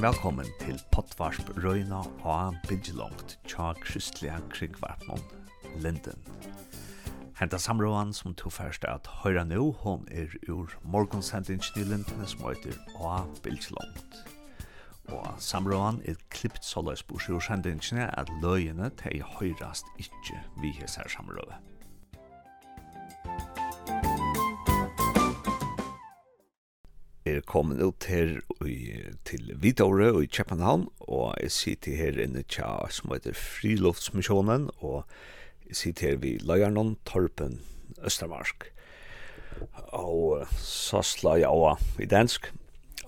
Velkommen til Pottvarsp Røyna og Bidjelongt tja kristelige krigvartmon Linden. Henta samråan som tog først at høyra nå, hon er ur morgonsendingen i Linden som heter A Bidjelongt. Og samråan er klippt såleis bors ur sendingen at løyene til høyrast ikkje vi hesser samråan. er kommet ut her i, til Vidåre og i København, og jeg sitter her inne tja som heter Friluftsmissionen, og jeg sitter her ved Løyernon, Torpen, Østermarsk. Og så slår jeg over i dansk,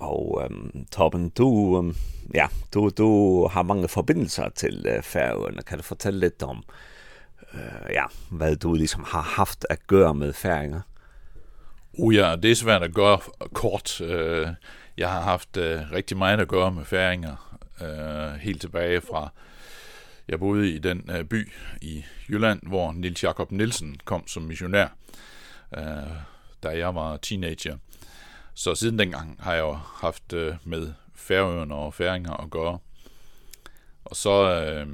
og um, Torpen, du, um, ja, du, du har mange forbindelser til uh, færøerne. Kan du fortelle litt om uh, ja, hvad du liksom har haft at gøre med færøerne? Oh ja, det er svært at gøre kort. Øh, jeg har haft øh, rigtig meget at gøre med færinger øh, helt tilbage fra jeg boede i den by i Jylland, hvor Nils Jakob Nielsen kom som missionær, øh, da jeg var teenager. Så siden dengang har jeg jo haft med færøerne og færinger at gøre. Og så øh,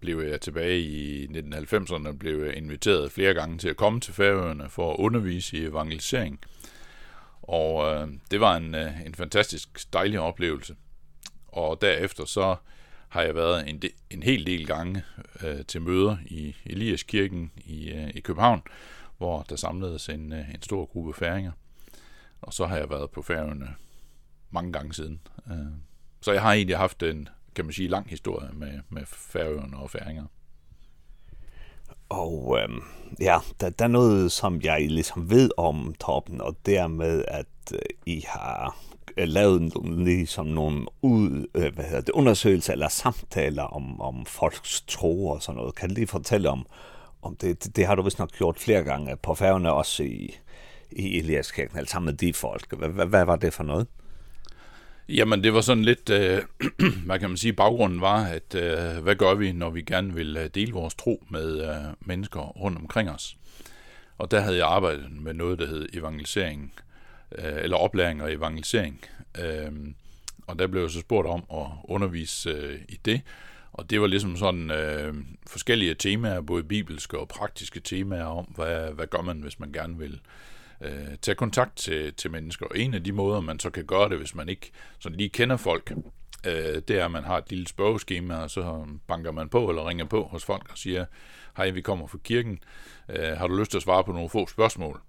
blev jeg tilbage i 1990'erne blev jeg inviteret flere gange til at komme til Færøerne for at undervise i evangelisering. Og øh, det var en øh, en fantastisk dejlig oplevelse. Og derefter så har jeg været en de, en hel del gange øh, til møder i Eliaskirken i øh, i København, hvor der samledes en øh, en stor gruppe færinger. Og så har jeg været på Færøerne mange gange siden. Øh, så jeg har egentlig haft en kan man sige, lang historie med, med færøerne og færinger. Og øhm, ja, der, der er noget, som jeg ligesom ved om toppen, og dermed, at øh, I har lavet ligesom nogle ud, øh, hvad hedder det, undersøgelser eller samtaler om, om folks tro og sådan noget. Kan du lige fortælle om, om det, det, det har du vist nok gjort flere gange på færgerne, også i, i Eliaskirken, eller sammen med de folk. Hvad, hvad, hvad var det for noget? Jamen, det var sådan lidt, øh, hvad kan man sige, baggrunden var, at øh, hvad gør vi, når vi gerne vil dele vores tro med øh, mennesker rundt omkring os? Og der havde jeg arbejdet med noget, der hed evangelisering, øh, eller oplæring og evangelisering. Øh, og der blev jeg så spurgt om at undervise øh, i det. Og det var ligesom sådan øh, forskellige temaer, både bibelske og praktiske temaer om, hvad, hvad gør man, hvis man gerne vil øh, øh, tage kontakt til, til mennesker. Og en af de måder, man så kan gøre det, hvis man ikke sådan lige kender folk, øh, det er, at man har et lille spørgeskema, og så banker man på eller ringer på hos folk og siger, hej, vi kommer fra kirken, øh, har du lyst til at svare på nogle få spørgsmål?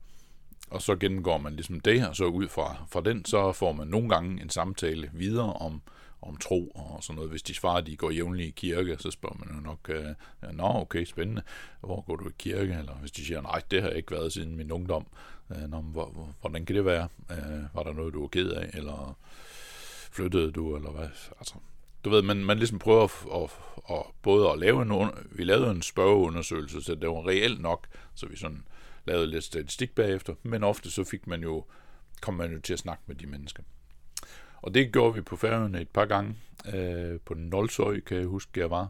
Og så gennemgår man ligesom det, og så ud fra, fra den, så får man nogle gange en samtale videre om, om tro og sådan noget. Hvis de svarer, at de går jævnligt i kirke, så spørger man jo nok, øh, nå okay, spændende, hvor går du i kirke? Eller hvis de siger, nej, det har jeg ikke været siden min ungdom, når, hvor, hvordan kan det være? Øh, var der noget, du var ked af, eller flyttede du, eller hvad? Altså, du ved, man, man ligesom prøver at, at, at, både at lave en, vi lavede en spørgeundersøgelse, så det var reelt nok, så vi sådan lavede lidt statistik bagefter, men ofte så fik man jo, kom man jo til at snakke med de mennesker. Og det gjorde vi på færgerne et par gange, øh, på Nolsøj, kan jeg huske, jeg var,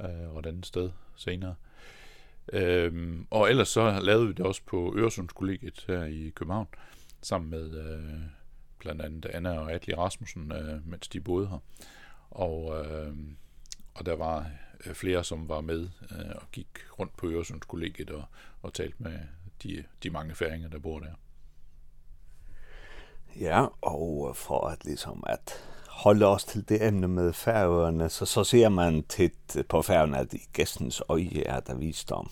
øh, og et andet sted senere. Øh, Øhm, og ellers så lavede vi det også på Øresundskollegiet her i København, sammen med øh, blandt andet Anna og Atli Rasmussen, øh, mens de boede her. Og, øh, og der var øh, flere, som var med øh, og gik rundt på Øresundskollegiet og, og talte med de, de mange færinger, der bor der. Ja, og for at ligesom at holde oss till det ämne med färöarna så, så ser man titt på färöarna at i gästens öje är det visdom.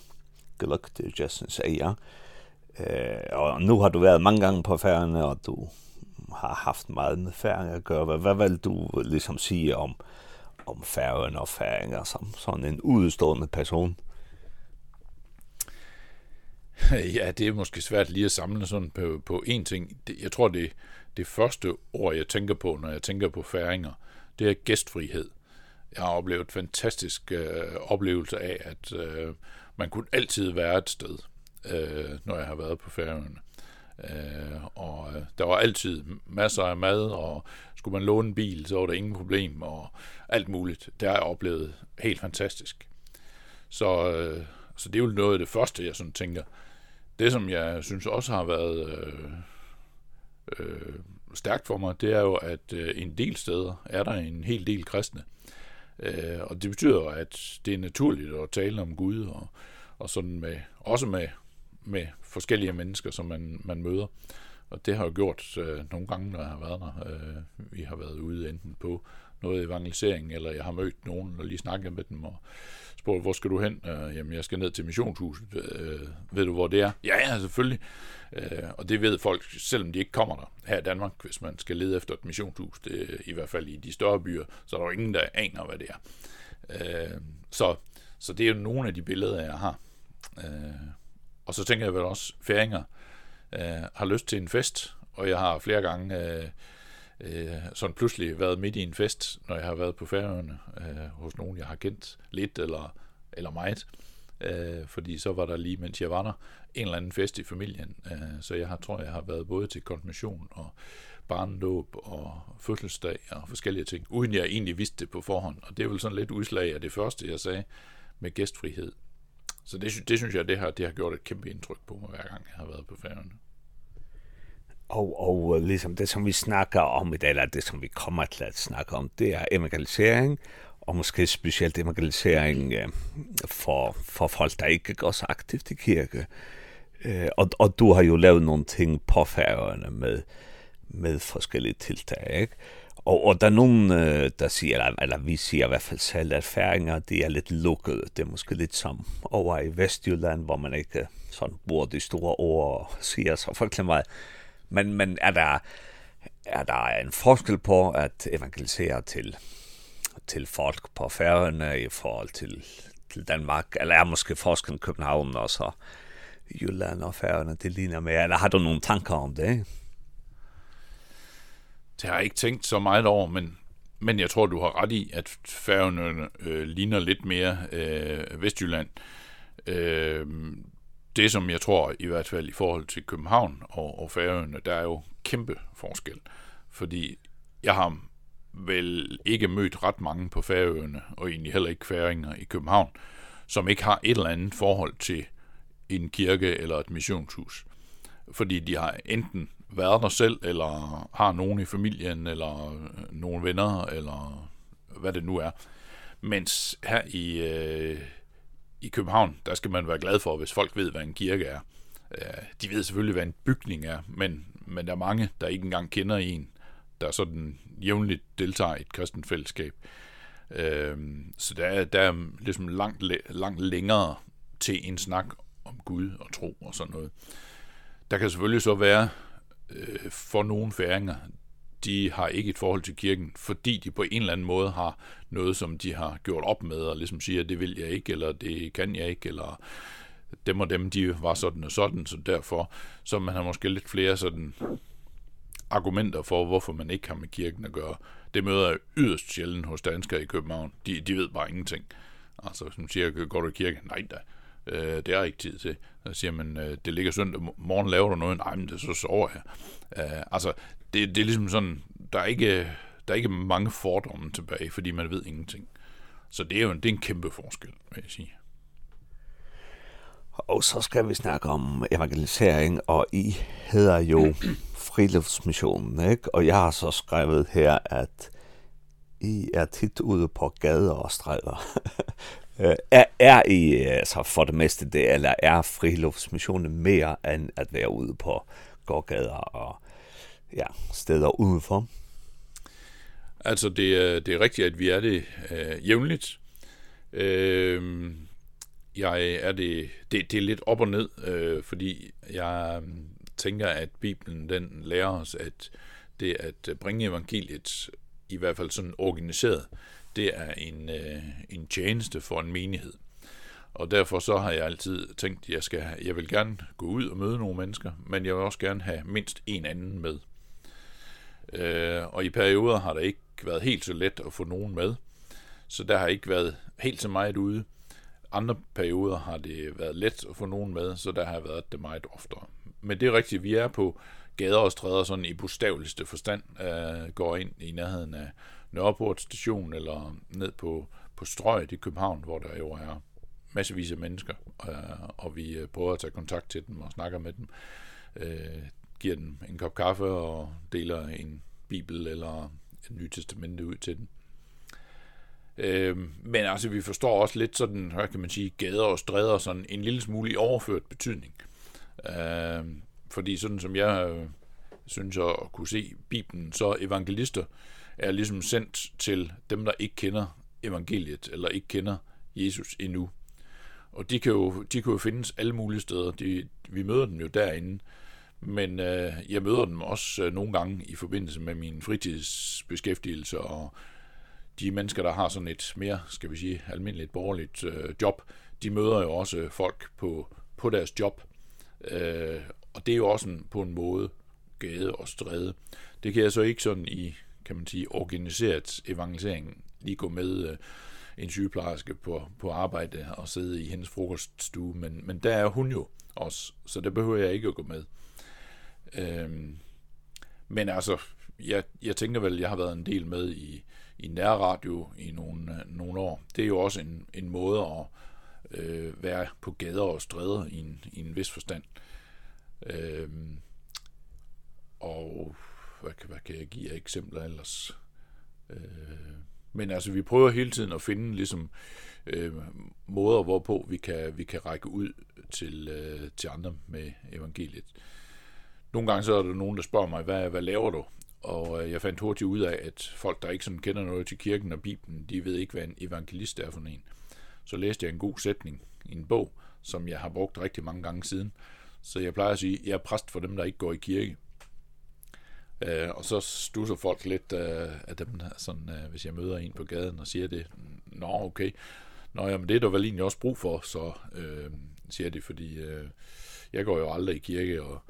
Glökt i gästens öja. Eh, og nu har du varit många gånger på färöarna och du har haft meget med färöarna att göra. Vad vill du liksom säga om, om färöarna og færøerne som, sådan en utstående person? ja, det er måske svært lige at samle sådan på, på én ting. Det, jeg tror, det, det første ord, jeg tænker på, når jeg tænker på færinger, det er gæstfrihed. Jeg har oplevet en fantastisk øh, oplevelse af, at øh, man kunne altid være et sted, øh, når jeg har været på færingerne. Øh, og øh, der var altid masser af mad, og skulle man låne en bil, så var der ingen problem, og alt muligt. Det har jeg oplevet helt fantastisk. Så, øh, så det er jo noget af det første, jeg sådan tænker. Det, som jeg synes også har været... Øh, øh, stærkt for mig, det er jo, at øh, en del steder er der en hel del kristne. Øh, og det betyder jo, at det er naturligt at tale om Gud, og, og sådan med, også med, med forskellige mennesker, som man, man møder. Og det har jeg gjort øh, nogle gange, når jeg har været der. Øh, vi har været ude enten på noget evangelisering, eller jeg har mødt nogen og lige snakket med dem, og spurgte, hvor skal du hen? Øh, jamen, jeg skal ned til missionshuset. Øh, ved du, hvor det er? Ja, ja, selvfølgelig. Øh, og det ved folk, selvom de ikke kommer der her i Danmark, hvis man skal lede efter et missionshus, det, i hvert fald i de større byer, så er der jo ingen, der aner, hvad det er. Øh, så, så det er jo nogle af de billeder, jeg har. Øh, og så tænker jeg vel også, færinger øh, har lyst til en fest, og jeg har flere gange... Øh, øh, sådan pludselig været midt i en fest, når jeg har været på færøerne øh, hos nogen, jeg har kendt lidt eller, eller meget. Øh, fordi så var der lige, mens jeg var der, en eller anden fest i familien. Øh, så jeg har, tror, jeg har været både til konfirmation og barndåb og fødselsdag og forskellige ting, uden jeg egentlig vidste det på forhånd. Og det er vel sådan lidt udslag af det første, jeg sagde med gæstfrihed. Så det, det synes jeg, det har, det har gjort et kæmpe indtryk på mig, hver gang jeg har været på færgerne. Og, og liksom det som vi snakker om i dag, eller det som vi kommer til at snakke om, det er evangelisering, og måske specielt evangelisering øh, for, for folk, der ikke går så aktivt i kirke. Øh, og, og du har jo lavet nogle ting på færgerne med, med forskellige tiltag, ikke? Og, og der er nogen, der siger, eller, eller vi siger i hvert fald selv, at færinger, de er lidt lukkede. Det er måske lidt som over i Vestjylland, hvor man ikke sådan bruger de store ord og siger så forklædt meget Men, men er der, er der en forskel på at evangelisere til, til folk på færøerne i forhold til, til Danmark, eller er måske forskellen København og så Jylland og færøerne, det ligner mere, eller har du nogle tanker om det? Det har jeg ikke tænkt så meget over, men, men jeg tror, du har ret i, at færøerne øh, ligner lidt mere øh, Vestjylland. Øh, det, som jeg tror, i hvert fald i forhold til København og, og Færøerne, der er jo kæmpe forskel. Fordi jeg har vel ikke mødt ret mange på Færøerne, og egentlig heller ikke færinger i København, som ikke har et eller andet forhold til en kirke eller et missionshus. Fordi de har enten været der selv, eller har nogen i familien, eller nogen venner, eller hvad det nu er. Mens her i... Øh, i København, der skal man være glad for, hvis folk ved, hvad en kirke er. Eh, de ved selvfølgelig, hvad en bygning er, men, men der er mange, der ikke engang kender en, der sådan jævnligt deltager i et kristent fællesskab. Ehm, så der er, der er ligesom langt, langt længere til en snak om Gud og tro og sådan noget. Der kan selvfølgelig så være øh, for nogle færinger de har ikke et forhold til kirken, fordi de på en eller anden måde har noget, som de har gjort op med, og ligesom siger, det vil jeg ikke, eller det kan jeg ikke, eller dem og dem, de var sådan og sådan, så derfor, så man har måske lidt flere sådan argumenter for, hvorfor man ikke har med kirken at gøre. Det møder jeg yderst sjældent hos danskere i København. De, de ved bare ingenting. Altså, som siger, går du i kirke? Nej da, øh, det er ikke tid til. Så siger man, øh, det ligger søndag morgen, laver du noget? Nej, men det så sover jeg. Øh, altså, det, det er ligesom sådan, der er, ikke, der er ikke mange fordomme tilbage, fordi man ved ingenting. Så det er jo en, det er en kæmpe forskel, vil jeg sige. Og så skal vi snakke om evangelisering, og I hedder jo friluftsmissionen, ikke? Og jeg har så skrevet her, at I er tit ude på gader og stræder. er, er I altså for det meste det, eller er friluftsmissionen mere end at være ude på gågader og ja, steder udenfor? Altså, det er, det er rigtigt, at vi er det øh, jævnligt. Øh, jeg er det, det, det er lidt op og ned, øh, fordi jeg tænker, at Bibelen den lærer os, at det at bringe evangeliet, i hvert fald sådan organiseret, det er en, øh, en tjeneste for en menighed. Og derfor så har jeg altid tænkt, at jeg, skal, jeg vil gerne gå ud og møde nogle mennesker, men jeg vil også gerne have mindst en anden med. Øh, og i perioder har det ikke været helt så let at få nogen med. Så der har ikke været helt så meget ude. Andre perioder har det været let at få nogen med, så der har været det meget oftere. Men det er rigtigt, vi er på gader og stræder sådan i bogstaveligste forstand, øh, går ind i nærheden af Nørreport station eller ned på, på strøget i København, hvor der jo er massevis af mennesker, øh, og vi prøver at tage kontakt til dem og snakker med dem. Øh, giver dem en kop kaffe og deler en bibel eller et nyt testamente ud til dem. Øhm, men altså, vi forstår også lidt sådan, hvad kan man sige, gader og stræder sådan en lille smule i overført betydning. Øhm, fordi sådan som jeg øh, synes at kunne se Bibelen, så evangelister er ligesom sendt til dem, der ikke kender evangeliet, eller ikke kender Jesus endnu. Og de kan jo, de kan jo findes alle mulige steder. De, vi møder dem jo derinde men øh, jeg møder dem også øh, nogle gange i forbindelse med min fritidsbeskæftigelse og de mennesker, der har sådan et mere, skal vi sige, almindeligt borgerligt øh, job, de møder jo også folk på, på deres job. Øh, og det er jo også en, på en måde gade og stræde. Det kan jeg så ikke sådan i, kan man sige, organiseret evangelisering lige gå med øh, en sygeplejerske på, på arbejde og sidde i hendes frokoststue, men, men der er hun jo også, så det behøver jeg ikke at gå med. Øhm, men altså, jeg, jeg tænker vel, jeg har været en del med i, i nærradio i nogle, nogle år. Det er jo også en, en måde at øh, være på gader og stræder i en, i en vis forstand. Øhm, og hvad, kan, hvad kan jeg give af eksempler ellers? Øh, men altså, vi prøver hele tiden at finde ligesom, øh, måder, hvorpå vi kan, vi kan række ud til, øh, til andre med evangeliet. Øh, nogle gange så er der nogen, der spørger mig, hvad, hvad laver du? Og jeg fandt hurtigt ud af, at folk, der ikke sådan kender noget til kirken og Bibelen, de ved ikke, hvad en evangelist er for en. Så læste jeg en god sætning i en bog, som jeg har brugt rigtig mange gange siden. Så jeg plejer at sige, at jeg er præst for dem, der ikke går i kirke. Eh og så stusser folk lidt uh, af dem, sådan, uh, hvis jeg møder en på gaden og siger det. Nå, okay. Nå, jamen det er der vel egentlig også brug for, så øh, siger det, fordi øh, jeg går jo aldrig i kirke, og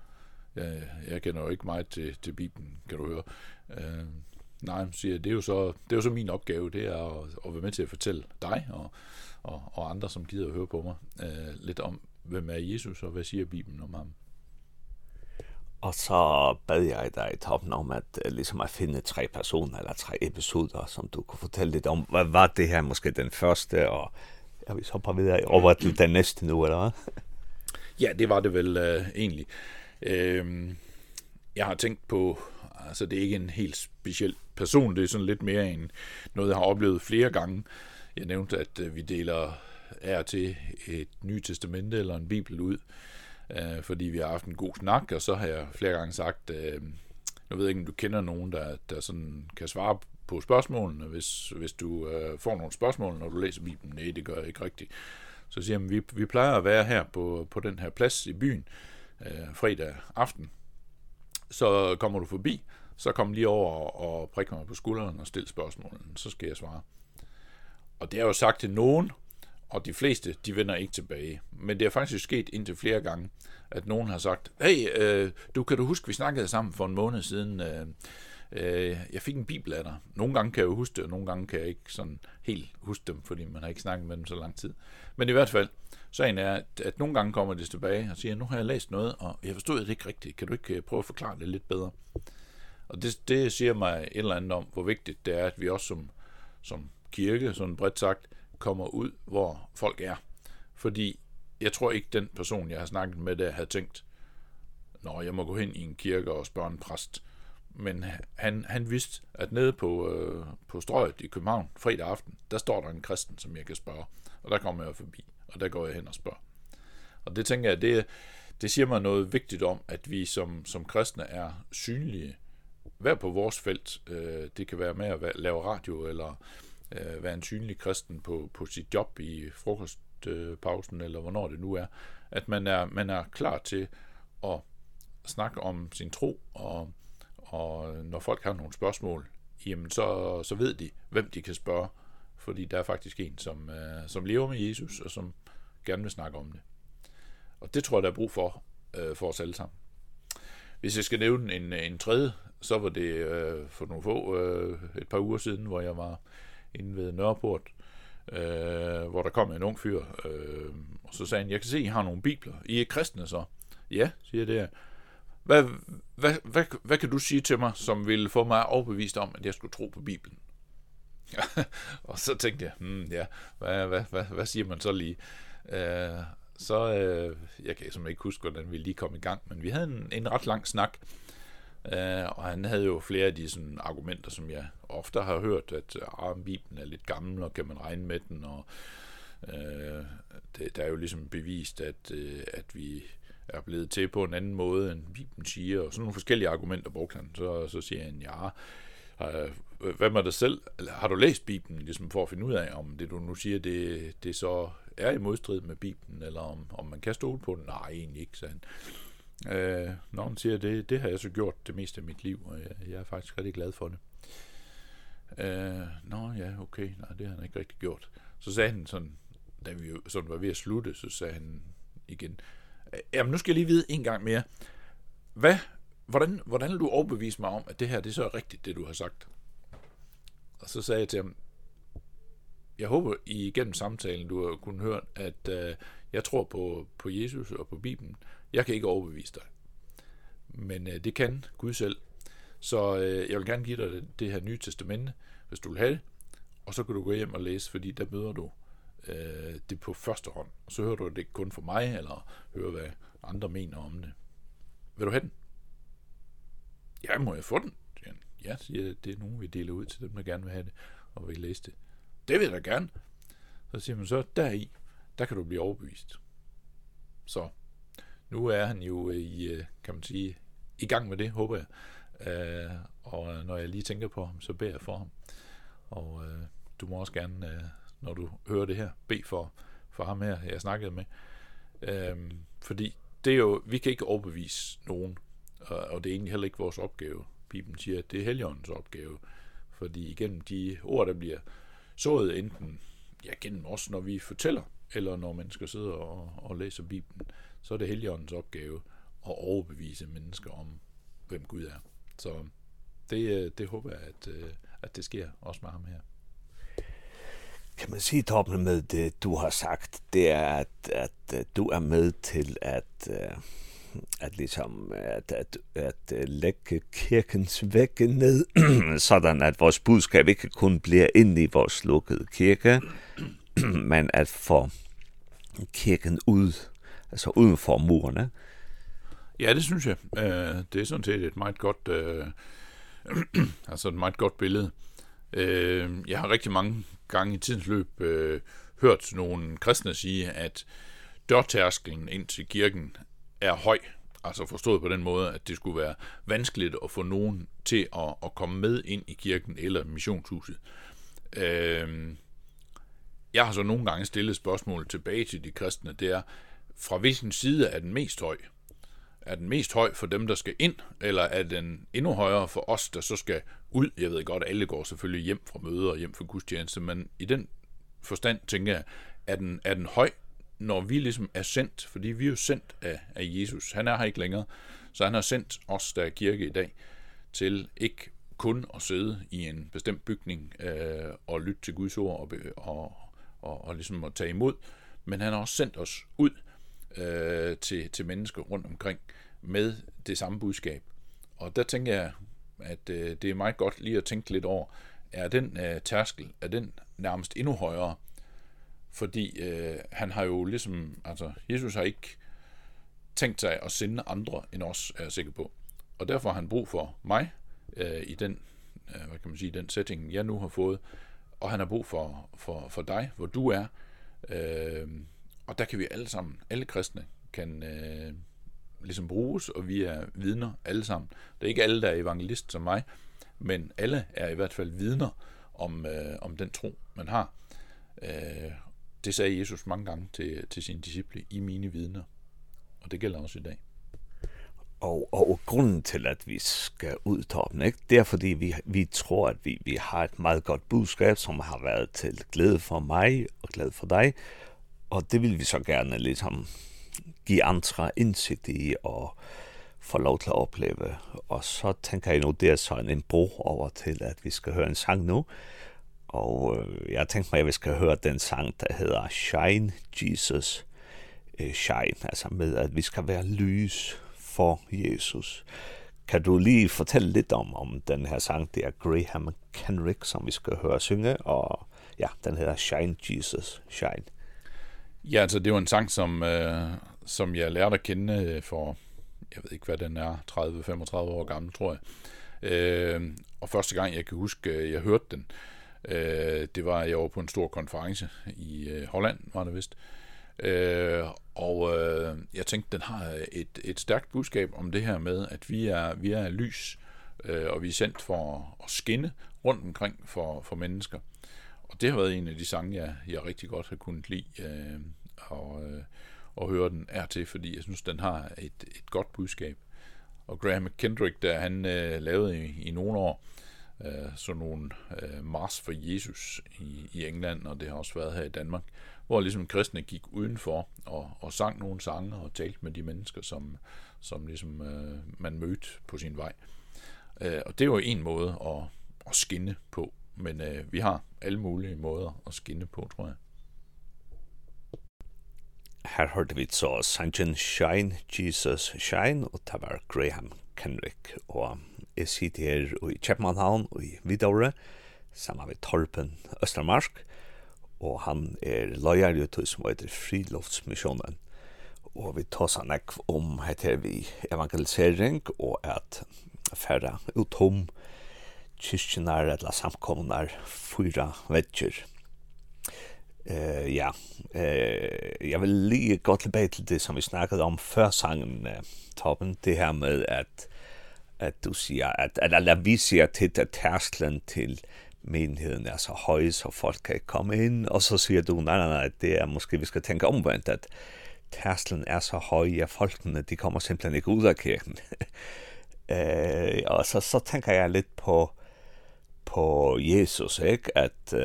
jeg, jeg kender jo ikke meget til, til Bibelen, kan du høre. Øh, nej, siger jeg, det er jo så, det er jo så min opgave, det er at, at være med til at fortælle dig og, og, og andre, som gider at høre på mig, øh, lidt om, hvem er Jesus, og hvad siger Bibelen om ham? Og så bad jeg dig i toppen om at liksom at finde tre personer eller tre episoder, som du kunne fortælle lidt om. Hvad var det her måske den første, og jeg vil så bare videre over til den næste nu, eller hvad? Ja, det var det vel uh, egentlig. Øhm, jeg har tænkt på, altså det er ikke en helt speciel person, det er sådan lidt mere en noget, jeg har oplevet flere gange. Jeg nævnte, at vi deler er til et nyt testamente eller en bibel ud, øh, fordi vi har haft en god snak, og så har jeg flere gange sagt, øh, jeg ved ikke, om du kender nogen, der, der sådan kan svare på spørgsmålene, hvis, hvis du øh, får nogle spørgsmål, når du læser Bibelen. Nej, det gør jeg ikke rigtigt. Så siger jeg, vi, vi plejer at være her på, på den her plads i byen, øh, fredag aften, så kommer du forbi, så kom lige over og prik mig på skulderen og stil spørgsmålen, så skal jeg svare. Og det er jo sagt til nogen, og de fleste, de vender ikke tilbage. Men det er faktisk sket indtil flere gange, at nogen har sagt, hey, øh, du kan du huske, vi snakkede sammen for en måned siden, øh, øh, jeg fik en bibel af dig. Nogle gange kan jeg jo huske det, og nogle gange kan jeg ikke sådan helt huske dem, fordi man har ikke snakket med dem så lang tid. Men i hvert fald, Sagen er, at, at nogle gange kommer det tilbage og siger, nu har jeg læst noget, og jeg forstod det ikke rigtigt. Kan du ikke prøve at forklare det lidt bedre? Og det, det siger mig et eller andet om, hvor vigtigt det er, at vi også som, som kirke, sådan bredt sagt, kommer ud, hvor folk er. Fordi jeg tror ikke, den person, jeg har snakket med, der havde tænkt, Nå, jeg må gå hen i en kirke og spørge en præst. Men han, han vidste, at nede på, øh, på strøget i København fredag aften, der står der en kristen, som jeg kan spørge. Og der kommer jeg forbi og der går jeg hen og spørger. Og det tænker jeg, det, det siger mig noget vigtigt om, at vi som, som kristne er synlige, hver på vores felt. Øh, det kan være med at lave radio, eller eh være en synlig kristen på, på sit job i frokostpausen, eller hvornår det nu er. At man er, man er klar til at snakke om sin tro, og, og når folk har nogle spørgsmål, jamen så, så ved de, hvem de kan spørge, fordi der er faktisk en, som, øh, som lever med Jesus, og som gerne vil snakke om det. Og det tror jeg, der er brug for, øh, for os alle sammen. Hvis jeg skal nævne en, en tredje, så var det øh, for nogle få, øh, et par uger siden, hvor jeg var inde ved Nørreport, øh, hvor der kom en ung fyr, øh, og så sagde han, jeg kan se, I har nogle bibler. I er kristne så? Ja, siger det Hvad, hvad, hvad, hvad kan du sige til mig, som vil få mig overbevist om, at jeg skulle tro på Bibelen? og så tænkte jeg, hmm, ja, hvad, hvad, hvad, hvad siger man så lige? Øh, så, øh, jeg kan som ikke huske, hvordan vi lige kom i gang, men vi havde en, en ret lang snak, øh, og han havde jo flere af de sådan, argumenter, som jeg ofte har hørt, at ah, Bibelen er lidt gammel, og kan man regne med den, og øh, det, der er jo ligesom bevist, at, øh, at vi er blevet til på en anden måde, end Bibelen siger, og sådan nogle forskellige argumenter brugte han, så, så siger han, ja, hvad man dig selv, eller har du læst Bibelen, ligesom for at finde ud af, om det du nu siger, det, det så er i modstrid med Bibelen, eller om, om man kan stole på den? Nej, egentlig ikke, sagde han. Øh, når hun siger det, det har jeg så gjort det meste af mit liv, og jeg, jeg er faktisk rigtig glad for det. Øh, nå ja, okay, nej, det har han ikke rigtig gjort. Så sagde han sådan, da vi sådan var ved at slutte, så sagde han igen, jamen nu skal jeg lige vide en gang mere, hvad hvordan, hvordan vil du overbevise mig om, at det her det er så rigtigt, det du har sagt? Og så sagde jeg til ham, jeg håber I igennem samtalen, du har kunnet høre, at uh, jeg tror på, på Jesus og på Bibelen. Jeg kan ikke overbevise dig. Men øh, det kan Gud selv. Så øh, jeg vil gerne give dig det, det her nye testamente, hvis du vil have det. Og så kan du gå hjem og læse, fordi der møder du øh, det på første hånd. Og så hører du det ikke kun for mig, eller hører, hvad andre mener om det. Vil du have den? ja, må jeg få den? Ja, siger jeg, det er nogen, vi deler ud til dem, der gerne vil have det, og vil læse det. Det vil jeg da gerne. Så siger man så, deri, der kan du blive overbevist. Så nu er han jo i, kan man sige, i gang med det, håber jeg. Øh, og når jeg lige tænker på ham, så beder jeg for ham. Og du må også gerne, når du hører det her, bede for, for ham her, jeg snakkede med. Øh, fordi det er jo, vi kan ikke overbevise nogen og det er egentlig heller ikke vores opgave. Bibelen siger, at det er Helligåndens opgave, fordi igennem de ord, der bliver sået enten ja, gennem os, når vi fortæller, eller når mennesker sidder og, og læser Bibelen, så er det Helligåndens opgave at overbevise mennesker om, hvem Gud er. Så det, det håber jeg, at, at det sker også med ham her. Kan man sige, Torben, med det, du har sagt, det er, at, at du er med til at, at liksom at at, at lægge kirkens vægge ned sådan at vores budskab ikke kun bliver inde i vores lukkede kirke men at få kirken ud altså uden for murene. Ja, det synes jeg. Eh det er sådan set et meget godt eh altså et meget godt billede. Eh jeg har rigtig mange gange i tidens løb øh, hørt nogle kristne sige at dørtærskelen ind til kirken er høj. Altså forstået på den måde, at det skulle være vanskeligt at få nogen til at, at komme med ind i kirken eller missionshuset. Øhm, jeg har så nogle gange stillet spørgsmål tilbage til de kristne, det er, fra hvilken side er den mest høj? Er den mest høj for dem, der skal ind, eller er den endnu højere for os, der så skal ud? Jeg ved godt, alle går selvfølgelig hjem fra møder og hjem fra gudstjeneste, men i den forstand tænker jeg, er den, er den høj når vi ligesom er sendt, fordi vi er jo sendt af, af Jesus, han er her ikke længere, så han har sendt os, der er kirke i dag, til ikke kun at sidde i en bestemt bygning øh, og lytte til Guds ord og, og, og, og ligesom at tage imod, men han har også sendt os ud øh, til, til mennesker rundt omkring med det samme budskab. Og der tænker jeg, at øh, det er meget godt lige at tænke lidt over, er den øh, tærskel, er den nærmest endnu højere, Fordi øh, han har jo ligesom, altså Jesus har ikke tænkt sig at sende andre end os, er jeg sikker på. Og derfor har han brug for mig øh, i den, øh, hvad kan man sige, den setting, jeg nu har fået. Og han har brug for, for, for dig, hvor du er. Øh, og der kan vi alle sammen, alle kristne, kan øh, ligesom bruges, og vi er vidner alle sammen. Det er ikke alle, der er evangelist som mig, men alle er i hvert fald vidner om, øh, om den tro, man har. Øh, det sagde Jesus mange gange til, til sine disciple i mine vidner. Og det gælder også i dag. Og, og, og grunden til, at vi skal udtoppe toppen, ikke? det er, fordi vi, vi tror, at vi, vi har et meget godt budskab, som har været til glæde for mig og glæde for dig. Og det vil vi så gerne ligesom give andre indsigt i og få lov til at opleve. Og så tænker jeg nu, det er så en bro over til, at vi skal høre en sang nu, Og øh, jeg tænkte mig, at vi skal høre den sang, der hedder Shine Jesus øh, Shine, altså med, at vi skal være lys for Jesus. Kan du lige fortælle lidt om, om den her sang, det er Graham Kenrick, som vi skal høre synge, og ja, den hedder Shine Jesus Shine. Ja, altså det var en sang, som, øh, som jeg lærte at kende for, jeg ved ikke hvad den er, 30-35 år gammel, tror jeg. Øh, og første gang, jeg kan huske, jeg hørte den, øh, Øh, det var jeg over på en stor konference i øh, Holland, var det vist. Øh, og øh, jeg tænkte, den har et, et stærkt budskab om det her med, at vi er, vi er lys, øh, og vi er sendt for at skinne rundt omkring for, for mennesker. Og det har været en af de sange, jeg, jeg rigtig godt har kunnet lide øh, og, øh, og høre den er til, fordi jeg synes, den har et, et godt budskab. Og Graham McKendrick, der han øh, lavede i, i nogle år, øh, øh, sådan nogle øh, mars for Jesus i, i England, og det har også været her i Danmark, hvor ligesom kristne gik udenfor og, og sang nogle sange og talte med de mennesker, som, som ligesom, øh, man mødte på sin vej. Øh, og det var jo en måde at, at skinne på, men øh, vi har alle mulige måder at skinne på, tror jeg. Her hørte vi så sangen Shine, Jesus Shine, og det var Graham Kenrick, og jeg sitter her i Kjeppmannhavn og i Vidåre, sammen med Torpen Østermarsk, og han er løyer i tog som heter Friluftsmissionen Og vi tar seg nekk om heter vi evangelisering og at færre utom kyrkjenar eller samkomnar fyra vetjer. Eh ja, eh jag vill lige gå tillbaka till det som vi snackade om för sangen uh, toppen det här med att att du säger att eller la vi säger till att tärsklen till menigheden är så høj, så folk kan komme ind, og så siger du, nej, nej, nej, det er måske, vi skal tænke omvendt, at tærsklen er så høj, at folkene, de kommer simpelthen ikke ud af kirken. eh, og så, så tænker jeg lidt på, på Jesus, ikke? At, uh,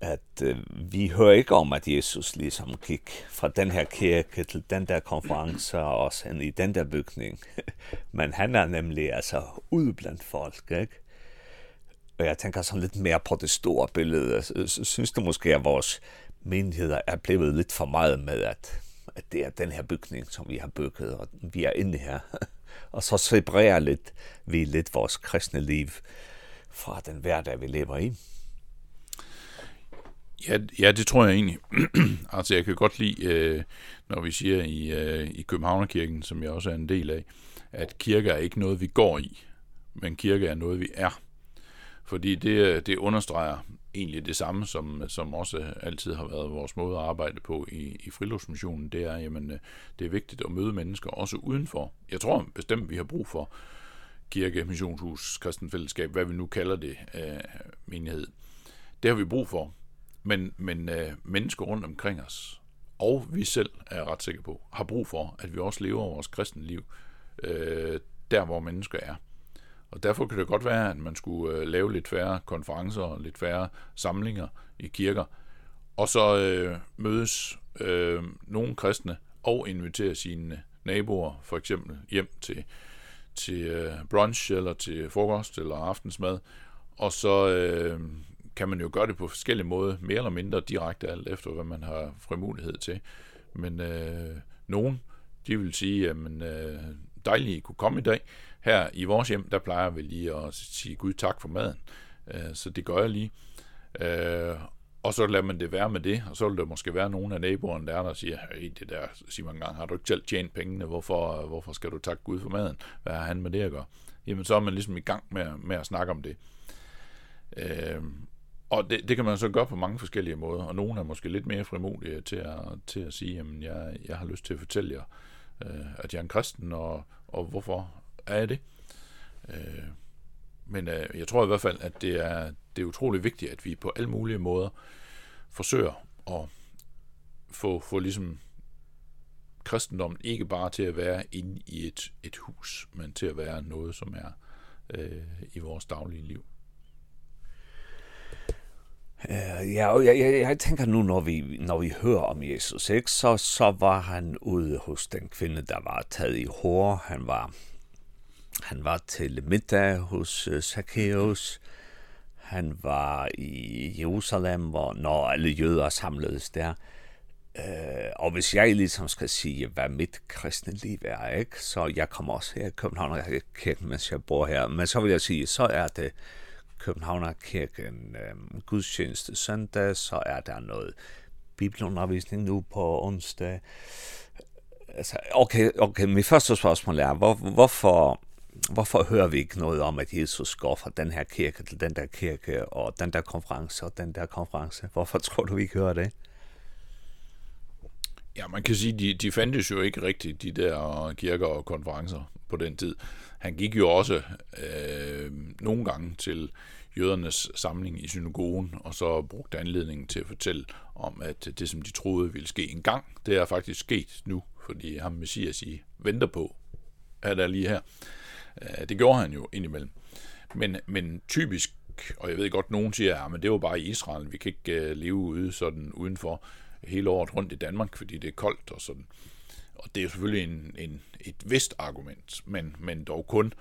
at uh, vi hører ikke om, at Jesus ligesom gik fra den her kirke til den der konference og også ind i den der bygning. Men han er nemlig altså ude blandt folk, ikke? Og jeg tænker sådan lidt mere på det store billede. Jeg synes du måske, at vores menigheder er blevet lidt for meget med, at, at det er den her bygning, som vi har bygget, og vi er inde her. og så separerer lidt, vi lidt vores kristne liv fra den hverdag, vi lever i. Ja, ja, det tror jeg egentlig. altså, jeg kan godt lide, øh, når vi siger i, øh, i Københavnerkirken, som jeg også er en del af, at kirke er ikke noget, vi går i, men kirke er noget, vi er. Fordi det, det understreger egentlig det samme, som, som også altid har været vores måde at arbejde på i, i friluftsmissionen, det er, jamen, det er vigtigt at møde mennesker også udenfor. Jeg tror bestemt, vi har brug for kirke, missionshus, kristenfællesskab, hvad vi nu kalder det, øh, menighed. Det har vi brug for, men, men øh, mennesker rundt omkring os, og vi selv er ret sikre på, har brug for, at vi også lever vores kristne liv, øh, der hvor mennesker er. Og derfor kan det godt være, at man skulle øh, lave lidt færre konferencer og lidt færre samlinger i kirker, og så øh, mødes øh, nogle kristne og invitere sine naboer for eksempel hjem til til øh, brunch eller til frokost eller aftensmad og så øh, kan man jo gøre det på forskellige måder, mere eller mindre direkte alt efter, hvad man har frimulighed til. Men øh, nogen, de vil sige, jamen øh, dejligt, I kunne komme i dag. Her i vores hjem, der plejer vi lige at sige Gud tak for maden. Øh, så det gør jeg lige. Øh, og så lader man det være med det, og så vil der måske være nogen af naboerne der, der siger, hey, det der, siger man engang, har du ikke selv tjent pengene, hvorfor, hvorfor skal du takke Gud for maden? Hvad har han med det at gøre? Jamen så er man ligesom i gang med, med at snakke om det. Øh, Og det, det kan man så gøre på mange forskellige måder, og nogen er måske lidt mere frimodige til at, til at sige, jamen jeg, jeg har lyst til at fortælle jer, øh, at jeg er en kristen, og, og hvorfor er jeg det? Øh, men øh, jeg tror i hvert fald, at det er, det er utrolig vigtigt, at vi på alle mulige måder forsøger at få, få ligesom kristendommen ikke bare til at være inde i et, et hus, men til at være noget, som er øh, i vores daglige liv. Uh, ja, og jeg, jeg, jeg tænker nu, når vi, når vi hører om Jesus, ikke, så, så var han ude hos den kvinde, der var taget i hår. Han var, han var til middag hos uh, Zacchaeus. Han var i Jerusalem, hvor, når alle jøder samledes der. Uh, og hvis jeg ligesom skal sige, hvad mit kristne liv er, ikke? så jeg kommer også her i København og jeg kirken, mens jeg bor her. Men så vil jeg sige, så er det, øh, Københavnerkirken øh, gudstjeneste søndag, så er der noget bibelundervisning nu på onsdag. Altså, okay, okay, mit første spørgsmål er, hvor, hvorfor, hvorfor hører vi ikke noget om, at Jesus går fra den her kirke til den der kirke, og den der konference og den der konference? Hvorfor tror du, vi ikke hører det? Ja, man kan sige, de, de fandtes jo ikke rigtigt, de der kirker og konferencer på den tid. Han gik jo også øh, nogle gange til jødernes samling i synagogen, og så brugte anledningen til at fortælle om, at det, som de troede ville ske en gang, det er faktisk sket nu, fordi ham messias i venter på, er der lige her. Det gjorde han jo indimellem. Men, men typisk, og jeg ved godt, nogen siger, ja, men det var bare i Israel, vi kan ikke leve ude sådan udenfor hele året rundt i Danmark, fordi det er koldt og sådan. Og det er selvfølgelig en, en, et vist argument, men, men dog kun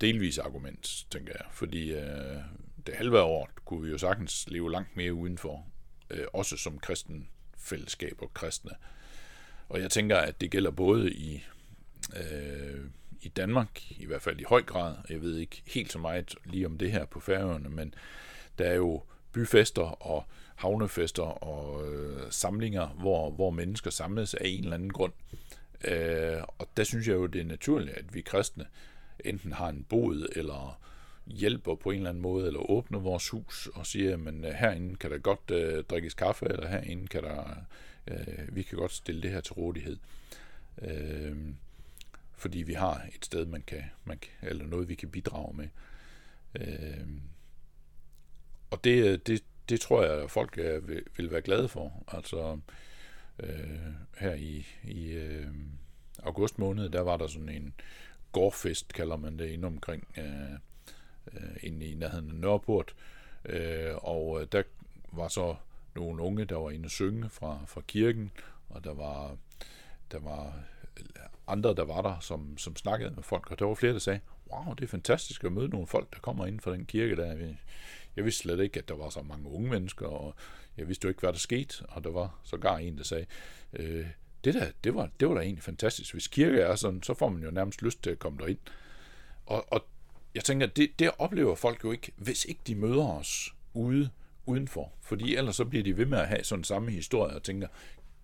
delvis argument, tænker jeg. Fordi øh, det halve år kunne vi jo sagtens leve langt mere udenfor, øh, også som kristen fællesskab og kristne. Og jeg tænker, at det gælder både i, øh, i Danmark, i hvert fald i høj grad. Jeg ved ikke helt så meget lige om det her på færøerne, men der er jo byfester og havnefester og øh, samlinger, hvor, hvor mennesker samles af en eller anden grund. Øh, og der synes jeg jo, det er naturligt, at vi kristne enten har en bod eller hjælper på en eller anden måde, eller åbner vores hus og siger, men herinde kan der godt øh, drikkes kaffe, eller herinde kan der, øh, vi kan godt stille det her til rådighed. Øh, fordi vi har et sted, man kan, man kan, eller noget, vi kan bidrage med. Øh, og det, det, det tror jeg, at folk er, vil, vil være glade for. Altså, øh, her i, i øh, august måned, der var der sådan en gårdfest, kalder man det, inde omkring, øh, øh, inde i nærheden af Nørreport. Øh, og øh, der var så nogle unge, der var inde og synge fra, fra kirken, og der var, der var andre, der var der, som, som snakkede med folk, og der var flere, der sagde, wow, det er fantastisk at møde nogle folk, der kommer ind fra den kirke, der vi, jeg vidste slet ikke, at der var så mange unge mennesker, og jeg vidste jo ikke, hvad der skete, og der var så gar en, der sagde, øh, det der, det var, det var da egentlig fantastisk. Hvis kirke er sådan, så får man jo nærmest lyst til at komme derind. Og, og jeg tænker, det, det oplever folk jo ikke, hvis ikke de møder os ude udenfor. Fordi ellers så bliver de ved med at have sådan samme historie og tænker,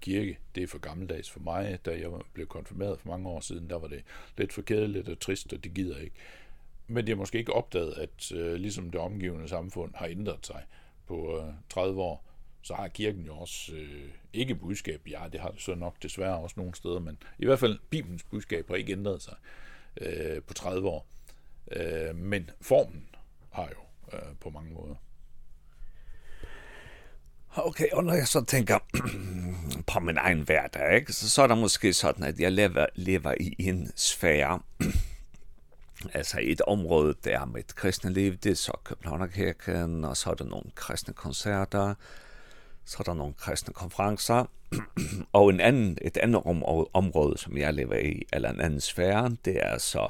kirke, det er for gammeldags for mig. Da jeg blev konfirmeret for mange år siden, der var det lidt for kedeligt og trist, og det gider ikke men det er måske ikke opdaget, at øh, ligesom det omgivende samfund har ændret sig på øh, 30 år, så har kirken jo også øh, ikke budskab. Ja, det har det så nok desværre også nogle steder, men i hvert fald Bibelens budskab har ikke ændret sig øh, på 30 år. Øh, men formen har jo øh, på mange måder. Okay, og når jeg så tænker på min egen hverdag, ikke? Så, så er der måske sådan, at jeg lever, lever i en sfære, altså et område der med et kristne liv, det er så Københavnerkirken, og så er der nogle kristne koncerter, så er der nogle kristne konferencer, og en anden, et andet om, område, som jeg lever i, eller en anden sfære, det er så,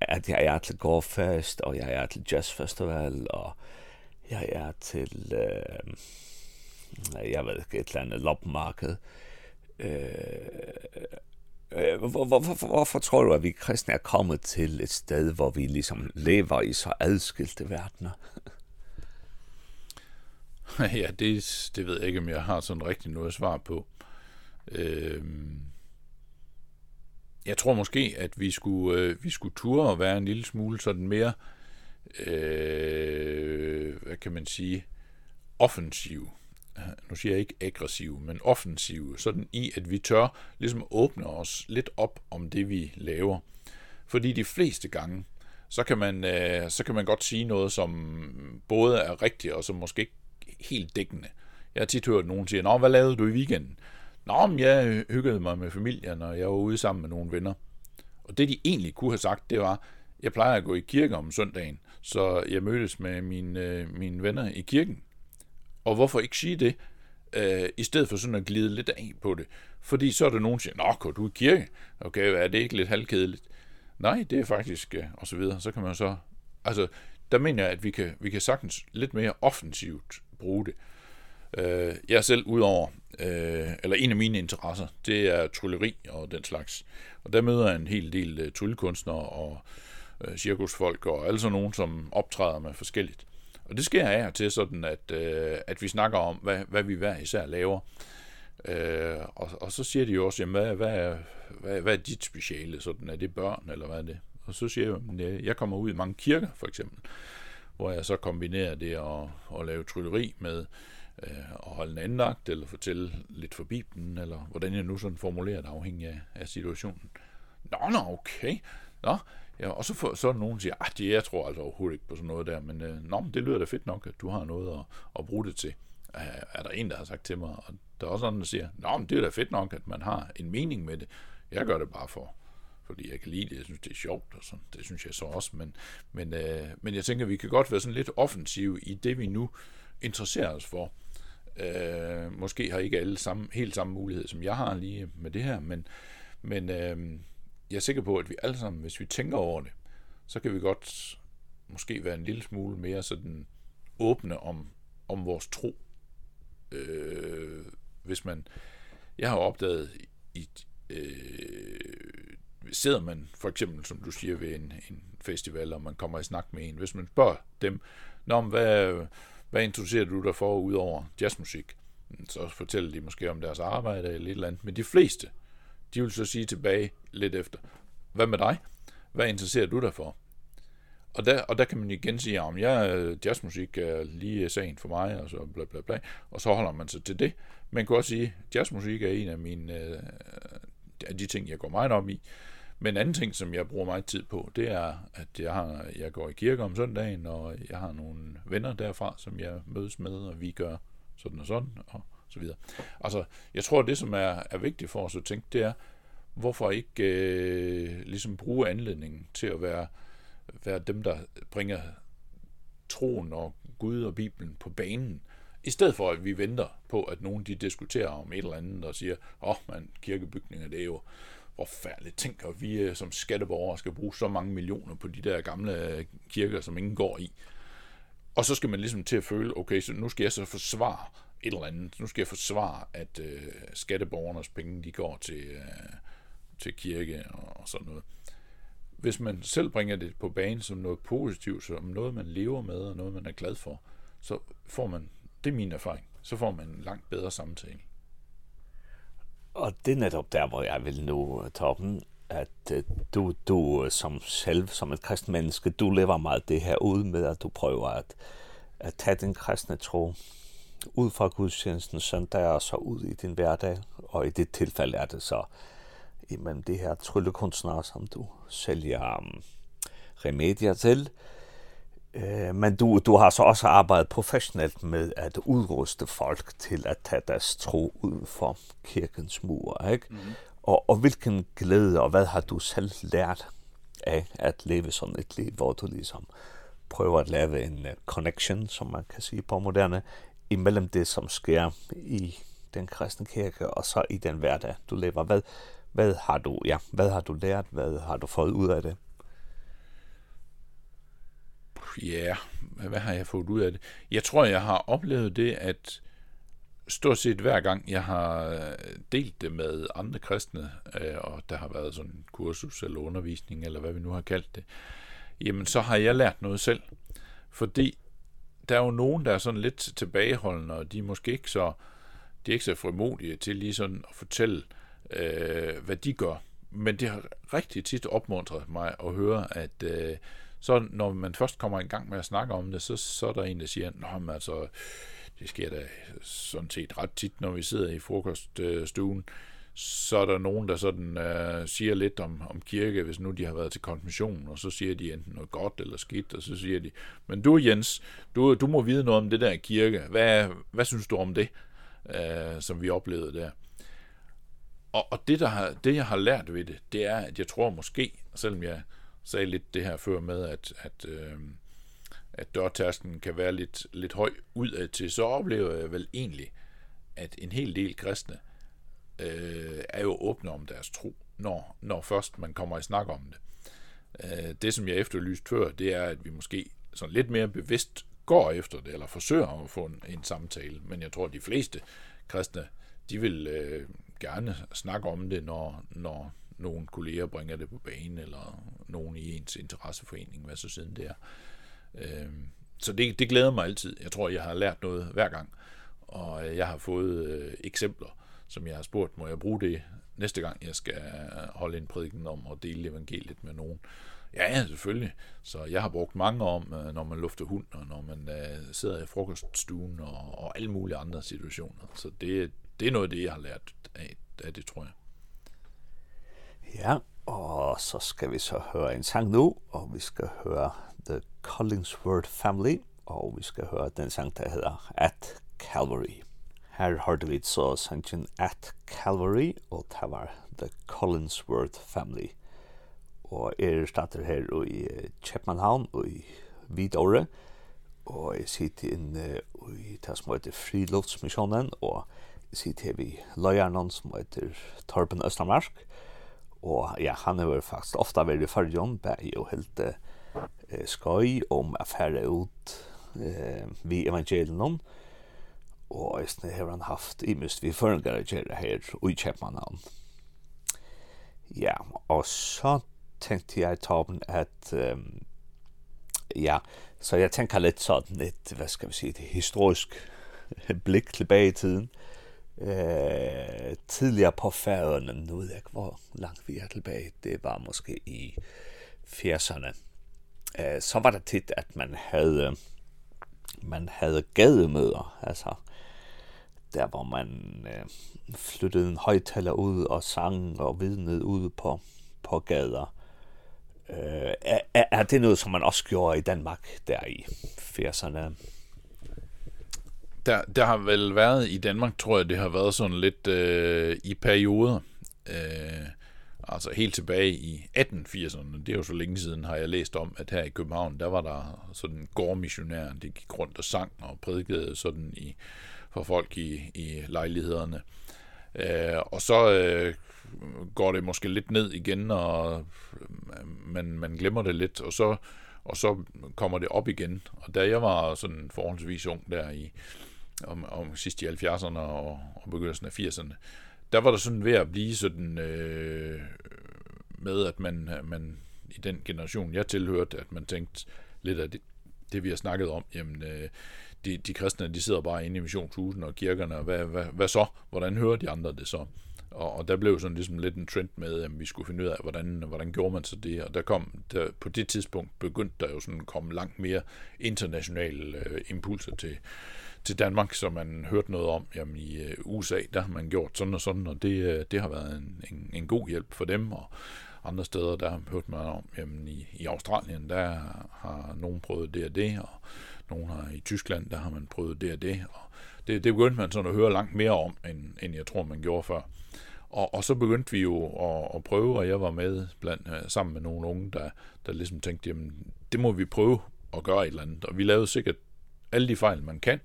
at jeg er til gårdfest, og jeg er til jazzfestival, og jeg er til, øh, jeg ved ikke, et eller andet loppemarked, øh, Hvorfor tror du, at vi kristne er kommet til et sted, hvor vi liksom lever i så adskilte verdener? ja, det, det ved jeg ikke, om jeg har sådan rigtig noget svar på. Ehm jeg tror måske, at vi skulle, øh, vi skulle ture og være en lille smule sådan mere, øh, hvad kan man sige, offensiv nu siger jeg ikke aggressive, men offensive, sådan i, at vi tør ligesom åbne os lidt op om det, vi laver. Fordi de fleste gange, så kan man, øh, så kan man godt sige noget, som både er rigtigt og som måske ikke helt dækkende. Jeg har tit hørt nogen sige, Nå, hvad lavede du i weekenden? Nå, men jeg hyggede mig med familien, og jeg var ude sammen med nogle venner. Og det, de egentlig kunne have sagt, det var, jeg plejer at gå i kirke om søndagen, så jeg mødtes med mine, mine venner i kirken. Og hvorfor ikke sige det, øh, i stedet for sådan at glide lidt af på det? Fordi så er der nogen, der siger, Nå, går du i kirke? Okay, er det ikke lidt halvkedeligt? Nej, det er faktisk, øh, og så videre. Så kan man så, altså, der mener jeg, at vi kan, vi kan sagtens lidt mere offensivt bruge det. Øh, jeg er selv udover, øh, eller en af mine interesser, det er trylleri og den slags. Og der møder jeg en hel del øh, tryllekunstnere og øh, cirkusfolk og alle sådan nogen, som optræder med forskelligt. Og det sker af til sådan, at, øh, at vi snakker om, hvad, hvad vi hver især laver. Øh, og, og så siger de jo også, jamen, hvad, hvad, er, hvad, hvad er dit speciale? Sådan, er det børn, eller hvad er det? Og så siger jeg, at jeg kommer ud i mange kirker, for eksempel, hvor jeg så kombinerer det at, at lave trylleri med øh, at holde en andagt, eller fortælle lidt for Bibelen, eller hvordan jeg nu sådan formulerer det afhængig af, af situationen. Nå, nå, okay. Nå, Ja, og så, får så er der nogen, der siger, at jeg tror altså overhovedet ikke på sådan noget der, men øh, nå, det lyder da fedt nok, at du har noget at, at bruge det til. Øh, er der en, der har sagt til mig, og der er også andre, der siger, nå, men det er da fedt nok, at man har en mening med det. Jeg gør det bare for, fordi jeg kan lide det, jeg synes, det er sjovt, og sådan. det synes jeg så også, men, men, øh, men jeg tænker, vi kan godt være sådan lidt offensive i det, vi nu interesserer os for. Øh, måske har ikke alle samme, helt samme mulighed, som jeg har lige med det her, men, men øh, jeg er sikker på, at vi alle sammen, hvis vi tænker over det, så kan vi godt måske være en lille smule mere sådan åbne om, om vores tro. Øh, hvis man, jeg har opdaget, i, øh, sidder man for eksempel, som du siger, ved en, en festival, og man kommer i snak med en, hvis man spørger dem, Nå, hvad, hvad interesserer du dig for udover jazzmusik? Så fortæller de måske om deres arbejde eller et eller andet, men de fleste, de vil så sige tilbage lidt efter, hvad med dig? Hvad interesserer du dig for? Og der, og der kan man igen sige, om ja, jazzmusik er lige sagen for mig, og så bla bla bla, og så holder man sig til det. Man kan også sige, jazzmusik er en af mine, af de ting, jeg går meget op i. Men en anden ting, som jeg bruger meget tid på, det er, at jeg, har, jeg går i kirke om søndagen, og jeg har nogle venner derfra, som jeg mødes med, og vi gør sådan og sådan, og så videre. Altså, jeg tror, det, som er, er vigtigt for os at tænke, det er, hvorfor ikke øh, ligesom bruge anledningen til at være, være dem, der bringer troen og Gud og Bibelen på banen, i stedet for at vi venter på, at nogen de diskuterer om et eller andet og siger, åh oh, man, kirkebygninger, det er jo forfærdeligt. Tænk, at vi som skatteborgere skal bruge så mange millioner på de der gamle kirker, som ingen går i. Og så skal man ligesom til at føle, okay, så nu skal jeg så forsvare, et eller andet. Nu skal jeg forsvare, at øh, skatteborgernes penge, de går til, øh, til kirke og, og sådan noget. Hvis man selv bringer det på banen som noget positivt, som noget, man lever med og noget, man er glad for, så får man, det er min erfaring, så får man en langt bedre samtale. Og det er netop der, hvor jeg vil nå, toppen, at du, du som selv, som et kristen menneske, du lever meget det her ud med, at du prøver at, at tage den kristne tro ud fra gudstjenesten søndag og så ud i din hverdag. Og i det tilfælde er det så imellem det her tryllekunstnere, som du sælger um, remedier til. Øh, men du, du har så også arbejdet professionelt med at udruste folk til at tage deres tro ud for kirkens mur. Ikke? Mm. Og, og hvilken glæde, og hvad har du selv lært af at leve sådan et liv, hvor du ligesom prøver at lave en uh, connection, som man kan sige på moderne, imellem det, som sker i den kristne kirke, og så i den hverdag, du lever. Hvad, hvad har du, ja, hvad har du lært? Hvad har du fået ud af det? Ja, hvad har jeg fået ud af det? Jeg tror, jeg har oplevet det, at stort set hver gang, jeg har delt det med andre kristne, øh, og der har været sådan en kursus eller undervisning, eller hvad vi nu har kaldt det, jamen så har jeg lært noget selv. Fordi der er jo nogen, der er sådan lidt tilbageholdende, og de er måske ikke så, de er ikke så frimodige til lige sådan at fortælle, øh, hvad de gør. Men det har rigtig tit opmuntret mig at høre, at øh, så når man først kommer i gang med at snakke om det, så, så er der en, der siger, Nå, men altså, det sker da sådan set ret tit, når vi sidder i frokoststuen, øh, så er der nogen, der sådan øh, siger lidt om, om kirke, hvis nu de har været til konfirmation, og så siger de enten noget godt eller skidt, og så siger de, men du Jens, du, du må vide noget om det der kirke. Hvad, hvad synes du om det, øh, som vi oplevede der? Og, og det, der har, det, jeg har lært ved det, det er, at jeg tror måske, selvom jeg sagde lidt det her før med, at, at, øh, at dørtærsken kan være lidt, lidt høj udad til, så oplever jeg vel egentlig, at en hel del kristne, øh, øh, er jo åbne om deres tro, når, når først man kommer i snak om det. Øh, det, som jeg efterlyste før, det er, at vi måske sådan lidt mere bevidst går efter det, eller forsøger at få en, en samtale. Men jeg tror, at de fleste kristne, de vil øh, gerne snakke om det, når, når nogle kolleger bringer det på banen, eller nogen i ens interesseforening, hvad så siden det er. Øh, så det, det glæder mig altid. Jeg tror, jeg har lært noget hver gang, og jeg har fået øh, eksempler som jeg har spurgt, må jeg bruge det næste gang, jeg skal holde en prædiken om at dele evangeliet med nogen? Ja, ja, selvfølgelig. Så jeg har brugt mange om, når man lufter hund, og når man øh, sidder i frokoststuen, og, og alle mulige andre situationer. Så det, det er noget af det, jeg har lært af, af det, tror jeg. Ja, og så skal vi så høre en sang nu, og vi skal høre The Collingsworth Family, og vi skal høre den sang, der hedder At Calvary. Her hørte vi så sangen At Calvary, og det var The Collinsworth Family. Og er starter her i Kjepmanhavn og i Vidåre, og jeg sitter inne i det som heter Friluftsmissionen, og jeg sitter her i Løyernon som heter Torben Østermark. og ja, han har faktisk ofte vært i fargen, bare jo helt eh, skøy om affære ut eh, vi evangelien og og eisne har han haft i mist vi føringar gjerra her og i Kjepmanavn. Ja, og så tenkte jeg, Torben, at um, ja, så jeg tenker litt sånn, litt, hva skal vi si, et historisk blikk tilbake i tiden. Eh, tidligere på færøerne, nu ved jeg ikke, hvor langt vi er tilbage, det var måske i 80'erne. Eh, så var det tit, at man havde, man havde gademøder, altså, der hvor man øh, flyttede en højtaler ud og sang og vidnede ud på, på gader. Øh, er, er det noget, som man også gjorde i Danmark der i 80'erne? Der, der har vel været i Danmark, tror jeg, det har været sådan lidt øh, i perioder. Øh, altså helt tilbage i 1880'erne, det er jo så længe siden, har jeg læst om, at her i København, der var der sådan gårdmissionær, det gik rundt og sang og prædikede sådan i for folk i, i lejlighederne. Øh, og så øh, går det måske lidt ned igen, og man, man glemmer det lidt, og så, og så kommer det op igen. Og da jeg var sådan forholdsvis ung der i om, om sidst i 70'erne og, og begyndelsen af 80'erne, der var der sådan ved at blive sådan øh, med, at man, man i den generation, jeg tilhørte, at man tænkte lidt af det, det vi har snakket om, jamen øh, de, de kristne, de sidder bare inde i missionshusen og kirkerne, hvad, hvad, hvad så? Hvordan hører de andre det så? Og, og der blev sådan ligesom lidt en trend med, at vi skulle finde ud af, hvordan, hvordan gjorde man så det, og der kom, der, på det tidspunkt begyndte der jo sådan at komme langt mere internationale øh, impulser til, til Danmark, som man hørte noget om, jamen i øh, USA, der har man gjort sådan og sådan, og det, øh, det har været en, en, en god hjælp for dem, og andre steder, der har hørt man om, jamen i, i Australien, der har nogen prøvet det og det, og Nogen har i Tyskland, der har man prøvet det og det, og det, det begyndte man sådan at høre langt mere om, end, end jeg tror, man gjorde før. Og, og så begyndte vi jo at, at prøve, og jeg var med blandt, sammen med nogle unge, der, der ligesom tænkte, jamen, det må vi prøve at gøre et eller andet. Og vi lavede sikkert alle de fejl, man kan.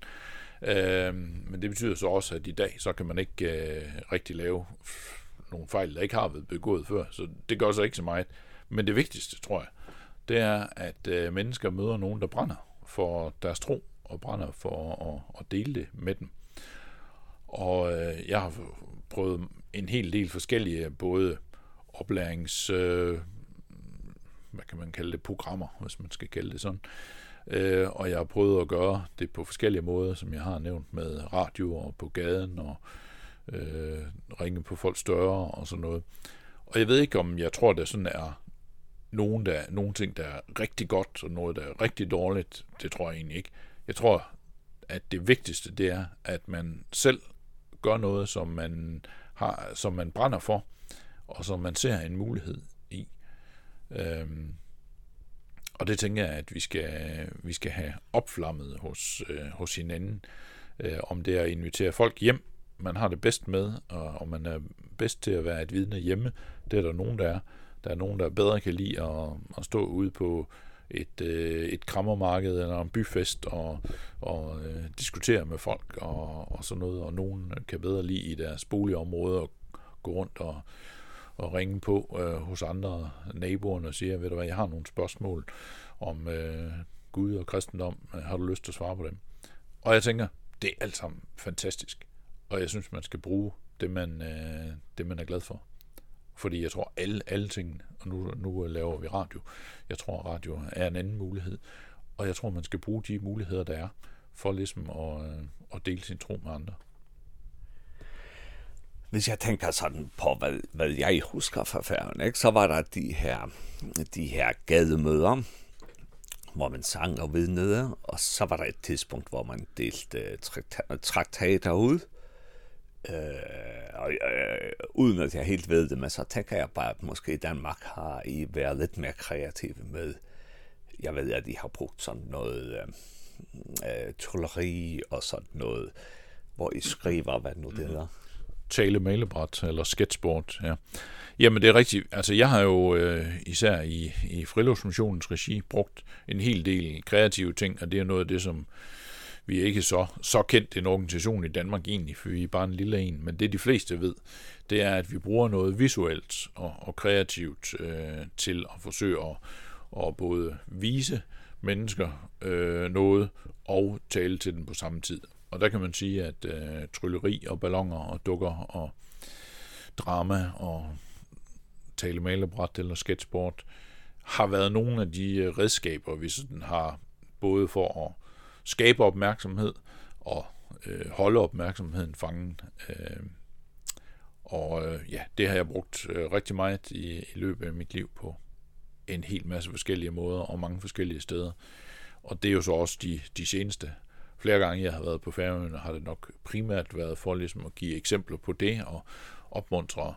Øh, men det betyder så også, at i dag, så kan man ikke øh, rigtig lave nogle fejl, der ikke har været begået før. Så det gør så ikke så meget. Men det vigtigste, tror jeg, det er, at øh, mennesker møder nogen, der brænder for deres tro og brænder for at, at dele det med dem. Og jeg har prøvet en hel del forskellige både oplærings øh, hvad kan man kalde det programmer, hvis man skal kalde det sådan. Eh øh, og jeg har prøvet at gøre det på forskellige måder, som jeg har nævnt med radio og på gaden og øh ringe på folk større og sådan noget. Og jeg ved ikke om jeg tror det sådan er nogen, der, nogen ting, der er rigtig godt, og noget, der er rigtig dårligt. Det tror jeg egentlig ikke. Jeg tror, at det vigtigste, det er, at man selv gør noget, som man, har, som man brænder for, og som man ser en mulighed i. Øhm, og det tænker jeg, at vi skal, vi skal have opflammet hos, øh, hos hinanden, øh, om det er at invitere folk hjem, man har det bedst med, og, og man er bedst til at være et vidne hjemme, det er der nogen, der er, Der er nogen, der bedre kan lide at, at stå ude på et øh, et krammermarked eller en byfest og og øh, diskutere med folk og og sådan noget og nogen kan bedre lide i deres boligområde og gå rundt og og ringe på øh, hos andre naboerne og sige, ved du hvad, jeg har nogle spørgsmål om øh, Gud og kristendom, har du lyst til at svare på dem? Og jeg tænker, det er alt sammen fantastisk, og jeg synes, man skal bruge det, man, øh, det, man er glad for fordi jeg tror alle, alle tingene, og nu, nu laver vi radio, jeg tror radio er en anden mulighed, og jeg tror man skal bruge de muligheder, der er, for ligesom at, at dele sin tro med andre. Hvis jeg tænker sådan på, hvad, hvad jeg husker fra færgen, ikke, så var der de her, de her gademøder, hvor man sang og vidnede, og så var der et tidspunkt, hvor man delte traktater ud, øh, uden at jeg helt ved det, men så tænker jeg bare, at måske Danmark har I været lidt mere kreative med, jeg ved, at I har brugt sådan noget øh, trolleri og sådan noget, hvor I skriver, hvad nu det hedder. Tale-malebræt eller sketchboard, ja. Jamen det er rigtigt. Altså jeg har jo øh, især i, i friluftsmissionens regi brugt en hel del kreative ting, og det er noget af det, som vi er ikke så, så kendt en organisation i Danmark egentlig, for vi er bare en lille en, men det de fleste ved, det er, at vi bruger noget visuelt og, og kreativt øh, til at forsøge at, at både vise mennesker øh, noget og tale til dem på samme tid. Og der kan man sige, at øh, trylleri og ballonger og dukker og drama og talemalerbræt eller sketchboard har været nogle af de redskaber, vi sådan har både for at skabe opmærksomhed og øh, holde opmærksomheden fangen. Øh, og øh, ja, det har jeg brugt øh, rigtig meget i, i løbet af mit liv på en hel masse forskellige måder og mange forskellige steder. Og det er jo så også de, de seneste flere gange, jeg har været på færøerne, har det nok primært været for ligesom at give eksempler på det og opmuntre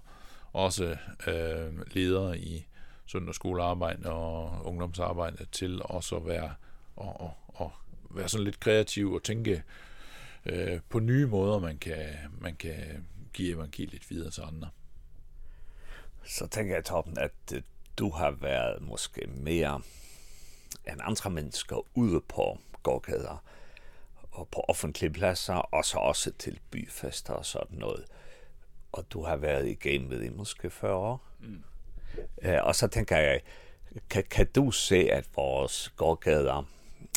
også øh, ledere i søndagsskolearbejde og ungdomsarbejde til også at være og, og, og være sådan lidt kreativ og tænke øh, på nye måder, man kan, man kan give evangeliet videre til andre. Så tænker jeg, Torben, at du har været måske mere end andre mennesker ude på gårdkæder og på offentlige pladser, og så også til byfester og sådan noget. Og du har været i gamet i måske 40 år. Mm. Eh, og så tænker jeg, kan, kan du se, at vores gårdgader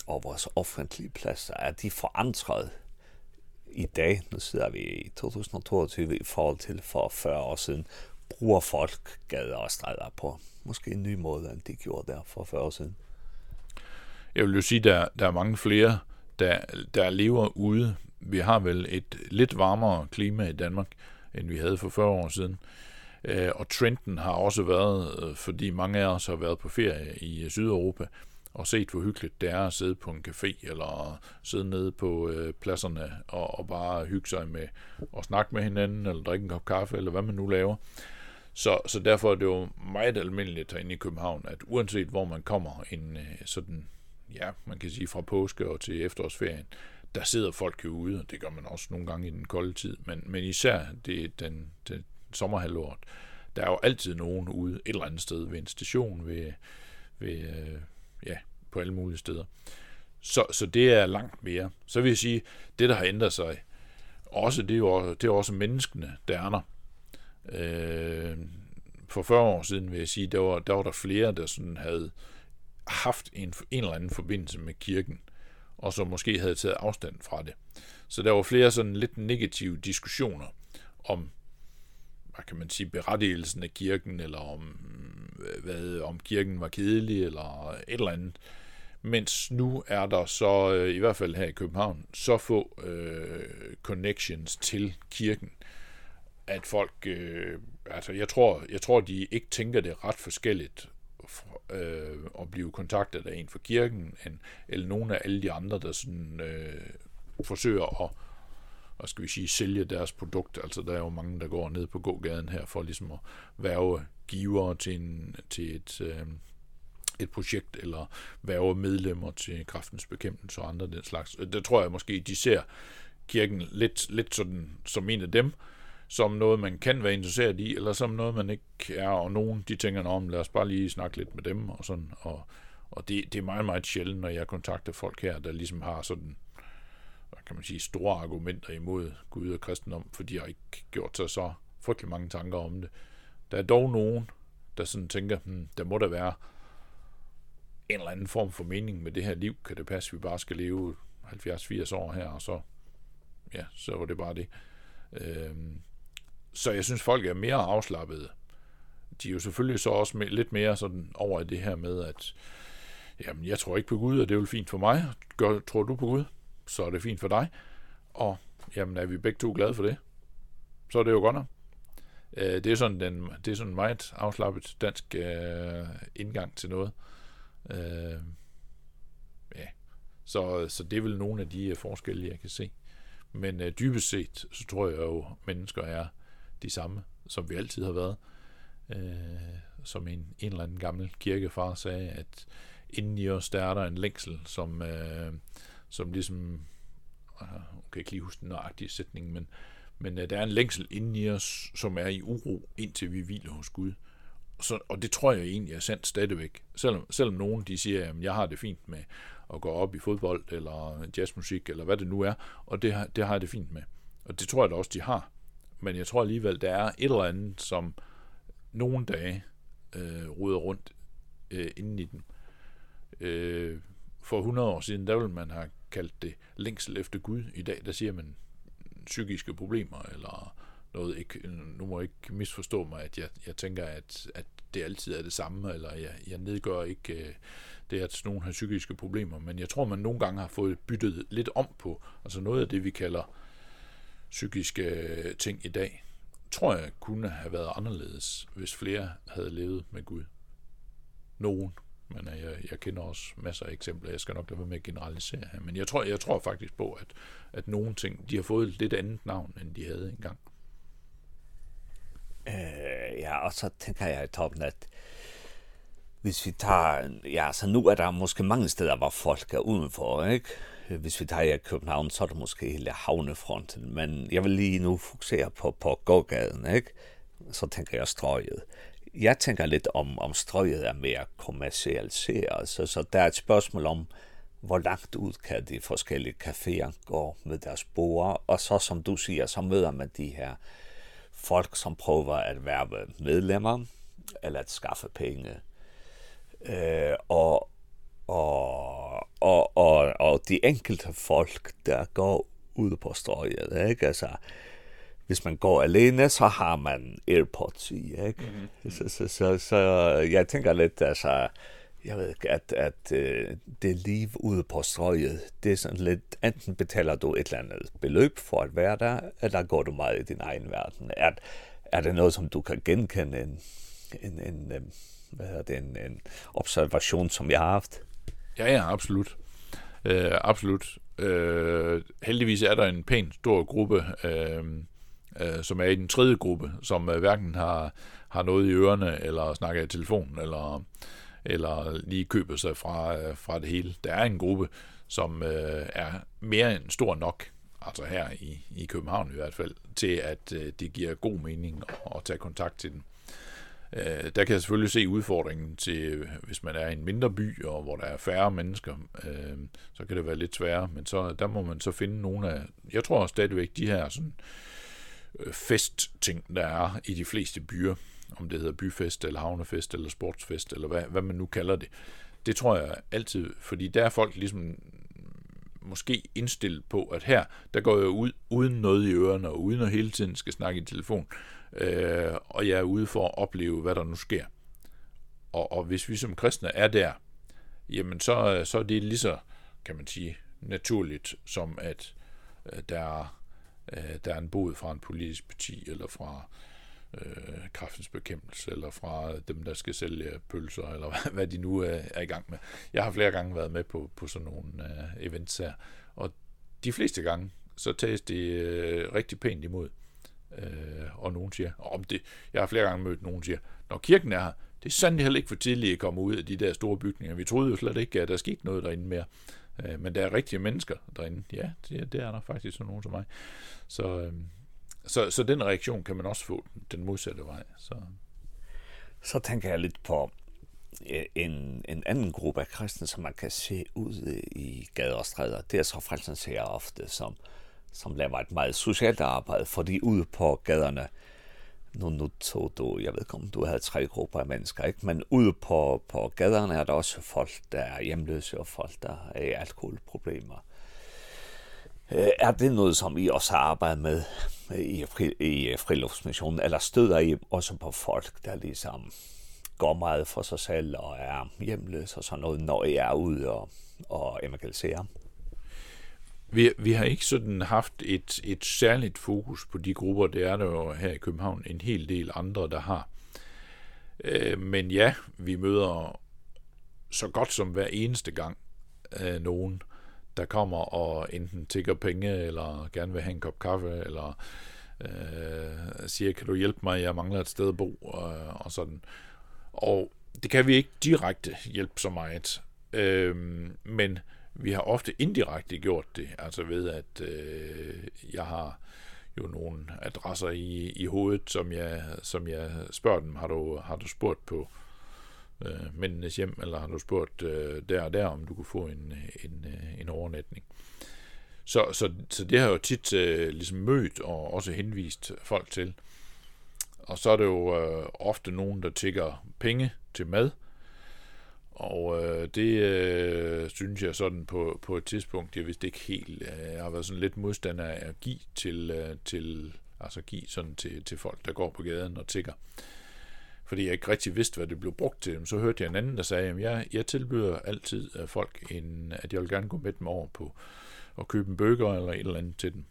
og vores offentlige pladser, er de forandret i dag, nu sidder vi i 2022 i forhold til for 40 år siden, bruger folk gader og stræder på måske en ny måde, end de gjorde der for 40 år siden? Jeg vil jo sige, der, der er mange flere, der, der lever ude. Vi har vel et lidt varmere klima i Danmark, end vi havde for 40 år siden. Og trenden har også været, fordi mange af os har været på ferie i Sydeuropa, og set hvor hyggeligt det er at sidde på en café eller sidde nede på øh, pladserne og, og bare hygge sig med og snakke med hinanden eller drikke en kop kaffe eller hvad man nu laver. Så, så derfor er det jo meget almindeligt herinde i København, at uanset hvor man kommer en sådan, ja, man kan sige fra påske og til efterårsferien, der sidder folk jo ude, og det gør man også nogle gange i den kolde tid, men, men især det den, den sommerhalvåret, der er jo altid nogen ude et eller andet sted ved en station, ved, ved ja, på alle mulige steder. Så, så det er langt mere. Så vil jeg sige, det der har ændret sig, også det er jo det er også menneskene, der er der. Øh, for 40 år siden vil jeg sige, der var der, var der flere, der sådan havde haft en, en eller anden forbindelse med kirken, og som måske havde taget afstand fra det. Så der var flere sådan lidt negative diskussioner om, hvad kan man sige, berettigelsen af kirken, eller om, hvad, om kirken var kedelig, eller et eller andet. Mens nu er der så, i hvert fald her i København, så få øh, connections til kirken, at folk, øh, altså jeg tror, jeg tror, de ikke tænker det ret forskelligt, øh, at blive kontaktet af en fra kirken, en, eller nogen af alle de andre, der sådan, øh, forsøger at hvad skal vi sige, sælge deres produkt. Altså der er jo mange, der går ned på gågaden her for ligesom at værve givere til, en, til et, øh, et projekt, eller værve medlemmer til kraftens bekæmpelse og andre den slags. Det tror jeg måske, de ser kirken lidt, lidt sådan, som en af dem, som noget, man kan være interesseret i, eller som noget, man ikke er, og nogen, de tænker, om lad os bare lige snakke lidt med dem, og sådan, og, og det, det er meget, meget sjældent, når jeg kontakter folk her, der ligesom har sådan kan man sige, store argumenter imod Gud og kristendom, for de har ikke gjort sig så frygtelig mange tanker om det. Der er dog nogen, der sådan tænker, hmm, der må der være en eller anden form for mening med det her liv. Kan det passe, at vi bare skal leve 70-80 år her, og så, ja, så var det bare det. Øhm, så jeg synes, folk er mere afslappede. De er jo selvfølgelig så også med, lidt mere sådan over i det her med, at jamen, jeg tror ikke på Gud, og det er jo fint for mig. Gør, tror du på Gud? så er det fint for dig. Og jamen, er vi begge to glade for det, så er det jo godt nok. Øh, det er sådan den det er sådan meget afslappet dansk øh, indgang til noget. Øh, ja. Så så det er vel nogle af de øh, forskelle jeg kan se. Men øh, dybest set så tror jeg jo mennesker er de samme som vi altid har været. Øh, som en en eller anden gammel kirkefar sagde at inden i os der er der en længsel som øh, som ligesom, uh, kan ikke lige huske den nøjagtige sætning, men, men uh, der er en længsel inde i os, som er i uro, indtil vi hviler hos Gud. Så, og det tror jeg egentlig er sandt stadigvæk. Selvom, selvom nogen de siger, at jeg har det fint med at gå op i fodbold, eller jazzmusik, eller hvad det nu er, og det, har, det har jeg det fint med. Og det tror jeg da også, de har. Men jeg tror alligevel, der er et eller andet, som nogle dage øh, ruder rundt øh, inden i den. Øh, for 100 år siden, der ville man have kaldt det længsel efter Gud. I dag, der siger man psykiske problemer, eller noget, ikke, nu må jeg ikke misforstå mig, at jeg, jeg tænker, at, at det altid er det samme, eller jeg, jeg nedgør ikke uh, det, at nogen har psykiske problemer, men jeg tror, man nogle gange har fået byttet lidt om på, altså noget af det, vi kalder psykiske ting i dag, tror jeg kunne have været anderledes, hvis flere havde levet med Gud. Nogen. Men jeg, jeg kender også masser af eksempler. Jeg skal nok lade være med at generalisere her. Men jeg tror, jeg tror faktisk på, at, at nogle ting, de har fået lidt andet navn, end de havde engang. Øh, ja, og så tænker jeg i toppen, at hvis vi tager, ja, så nu er der måske mange steder, hvor folk er udenfor, ikke? Hvis vi tager i København, så er det måske hele havnefronten, men jeg vil lige nu fokusere på, på gågaden, ikke? Så tænker jeg strøget jeg tænker lidt om, om strøget er mere kommersialiseret, så, så der er et spørgsmål om, hvor langt ud kan de forskellige caféer gå med deres borer, og så som du siger, så møder man de her folk, som prøver at være medlemmer, eller at skaffe penge. Øh, og, og, og, og, og de enkelte folk, der går ud på strøget, ikke? Altså, hvis man går alene, så har man AirPods i, ikke? Mm -hmm. så, så, så, så jeg tænker lidt, altså, jeg ved ikke, at, at øh, det liv ude på strøget, det er sådan lidt, enten betaler du et eller andet beløb for at være der, eller går du meget i din egen verden. Er, er det noget, som du kan genkende en, en, en, en hvad hedder det, en, en observation, som jeg har haft? Ja, ja, absolut. Øh, absolut. Øh, heldigvis er der en pæn stor gruppe øh, øh, som er i den tredje gruppe, som øh, hverken har, har noget i ørerne, eller snakker i telefonen, eller, eller lige køber sig fra, øh, fra det hele. Der er en gruppe, som øh, er mere end stor nok, altså her i, i København i hvert fald, til at øh, det giver god mening at, at tage kontakt til den. Øh, der kan jeg selvfølgelig se udfordringen til, hvis man er i en mindre by, og hvor der er færre mennesker, øh, så kan det være lidt sværere, men så, der må man så finde nogle af, jeg tror stadigvæk de her sådan, øh, festting, der er i de fleste byer, om det hedder byfest, eller havnefest, eller sportsfest, eller hvad, hvad man nu kalder det. Det tror jeg altid, fordi der er folk ligesom måske indstillet på, at her, der går jeg ud uden noget i ørerne, og uden at hele tiden skal snakke i telefon, øh, og jeg er ude for at opleve, hvad der nu sker. Og, og hvis vi som kristne er der, jamen så, så er det lige så, kan man sige, naturligt, som at øh, der er øh, der er en bod fra en politisk parti, eller fra øh, kraftens bekæmpelse, eller fra dem, der skal sælge pølser, eller hvad, de nu er, er i gang med. Jeg har flere gange været med på, på sådan nogle øh, events her, og de fleste gange, så tages det øh, rigtig pænt imod. Øh, og nogen siger, om det, jeg har flere gange mødt nogen siger, når kirken er her, det er sandelig heller ikke for tidligt at komme ud af de der store bygninger. Vi troede jo slet ikke, at der skete noget derinde mere. Øh, men der er rigtige mennesker derinde. Ja, det, det er der faktisk sådan nogen som mig. Så, øh, så, så den reaktion kan man også få den modsatte vej. Så, så tænker jeg lidt på en, en anden gruppe af kristne, som man kan se ud i gader og stræder. Det er så frelsens ofte, som, som laver et meget socialt arbejde, fordi ude på gaderne, nu, nu tog du, jeg ved ikke om du havde tre grupper af mennesker, ikke? men ude på, på gaderne er der også folk, der er hjemløse og folk, der er i alkoholproblemer. Er det noget, som I også har arbejdet med i, fri, i friluftsmissionen, eller støder I også på folk, der ligesom går meget for sig selv og er hjemløse og sådan noget, når I er ude og, og evangeliserer? Vi, vi har ikke sådan haft et, et særligt fokus på de grupper, det er der jo her i København en hel del andre, der har. Øh, men ja, vi møder så godt som hver eneste gang øh, nogen, der kommer og enten tigger penge, eller gerne vil have en kop kaffe, eller øh, siger, kan du hjælpe mig, jeg mangler et sted at bo, øh, og sådan. Og det kan vi ikke direkte hjælpe så meget. Øh, men vi har ofte indirekte gjort det, altså ved at øh, jeg har jo nogle adresser i, i hovedet, som jeg, som jeg spørger dem, har du, har du spurgt på øh, mændenes hjem, eller har du spurgt øh, der og der, om du kunne få en, en, en overnatning. Så, så, så det har jeg jo tit øh, ligesom mødt og også henvist folk til. Og så er det jo øh, ofte nogen, der tigger penge til mad, Og øh, det øh, synes jeg sådan på, på et tidspunkt, jeg vidste ikke helt, øh, jeg har været sådan lidt modstander af at give til, øh, til altså give sådan til, til folk, der går på gaden og tigger. Fordi jeg ikke rigtig vidste, hvad det blev brugt til. Så hørte jeg en anden, der sagde, at jeg, jeg tilbyder altid folk, en, at jeg vil gerne gå med dem over på og købe en bøger eller et eller andet til dem.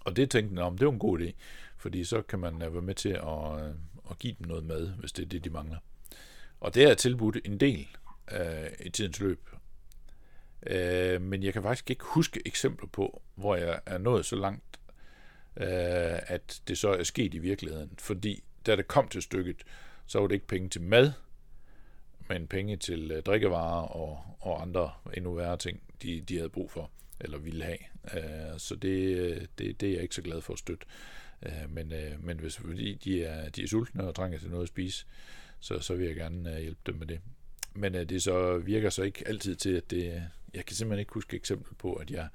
Og det tænkte jeg, om det var en god idé, fordi så kan man være med til at, at give dem noget mad, hvis det er det, de mangler. Og det er tilbudt en del øh, i tidens løb. Øh, men jeg kan faktisk ikke huske eksempler på, hvor jeg er nået så langt, øh, at det så er sket i virkeligheden. Fordi da det kom til stykket, så var det ikke penge til mad, men penge til øh, drikkevarer og, og andre endnu værre ting, de, de havde brug for eller ville have. Øh, så det, det, det er jeg ikke så glad for at støtte. Øh, men, øh, men hvis fordi de er, de er sultne og trænger til noget at spise, så, så vil jeg gerne uh, hjælpe dem med det. Men uh, det så virker så ikke altid til, at det, jeg kan simpelthen ikke huske eksempel på, at jeg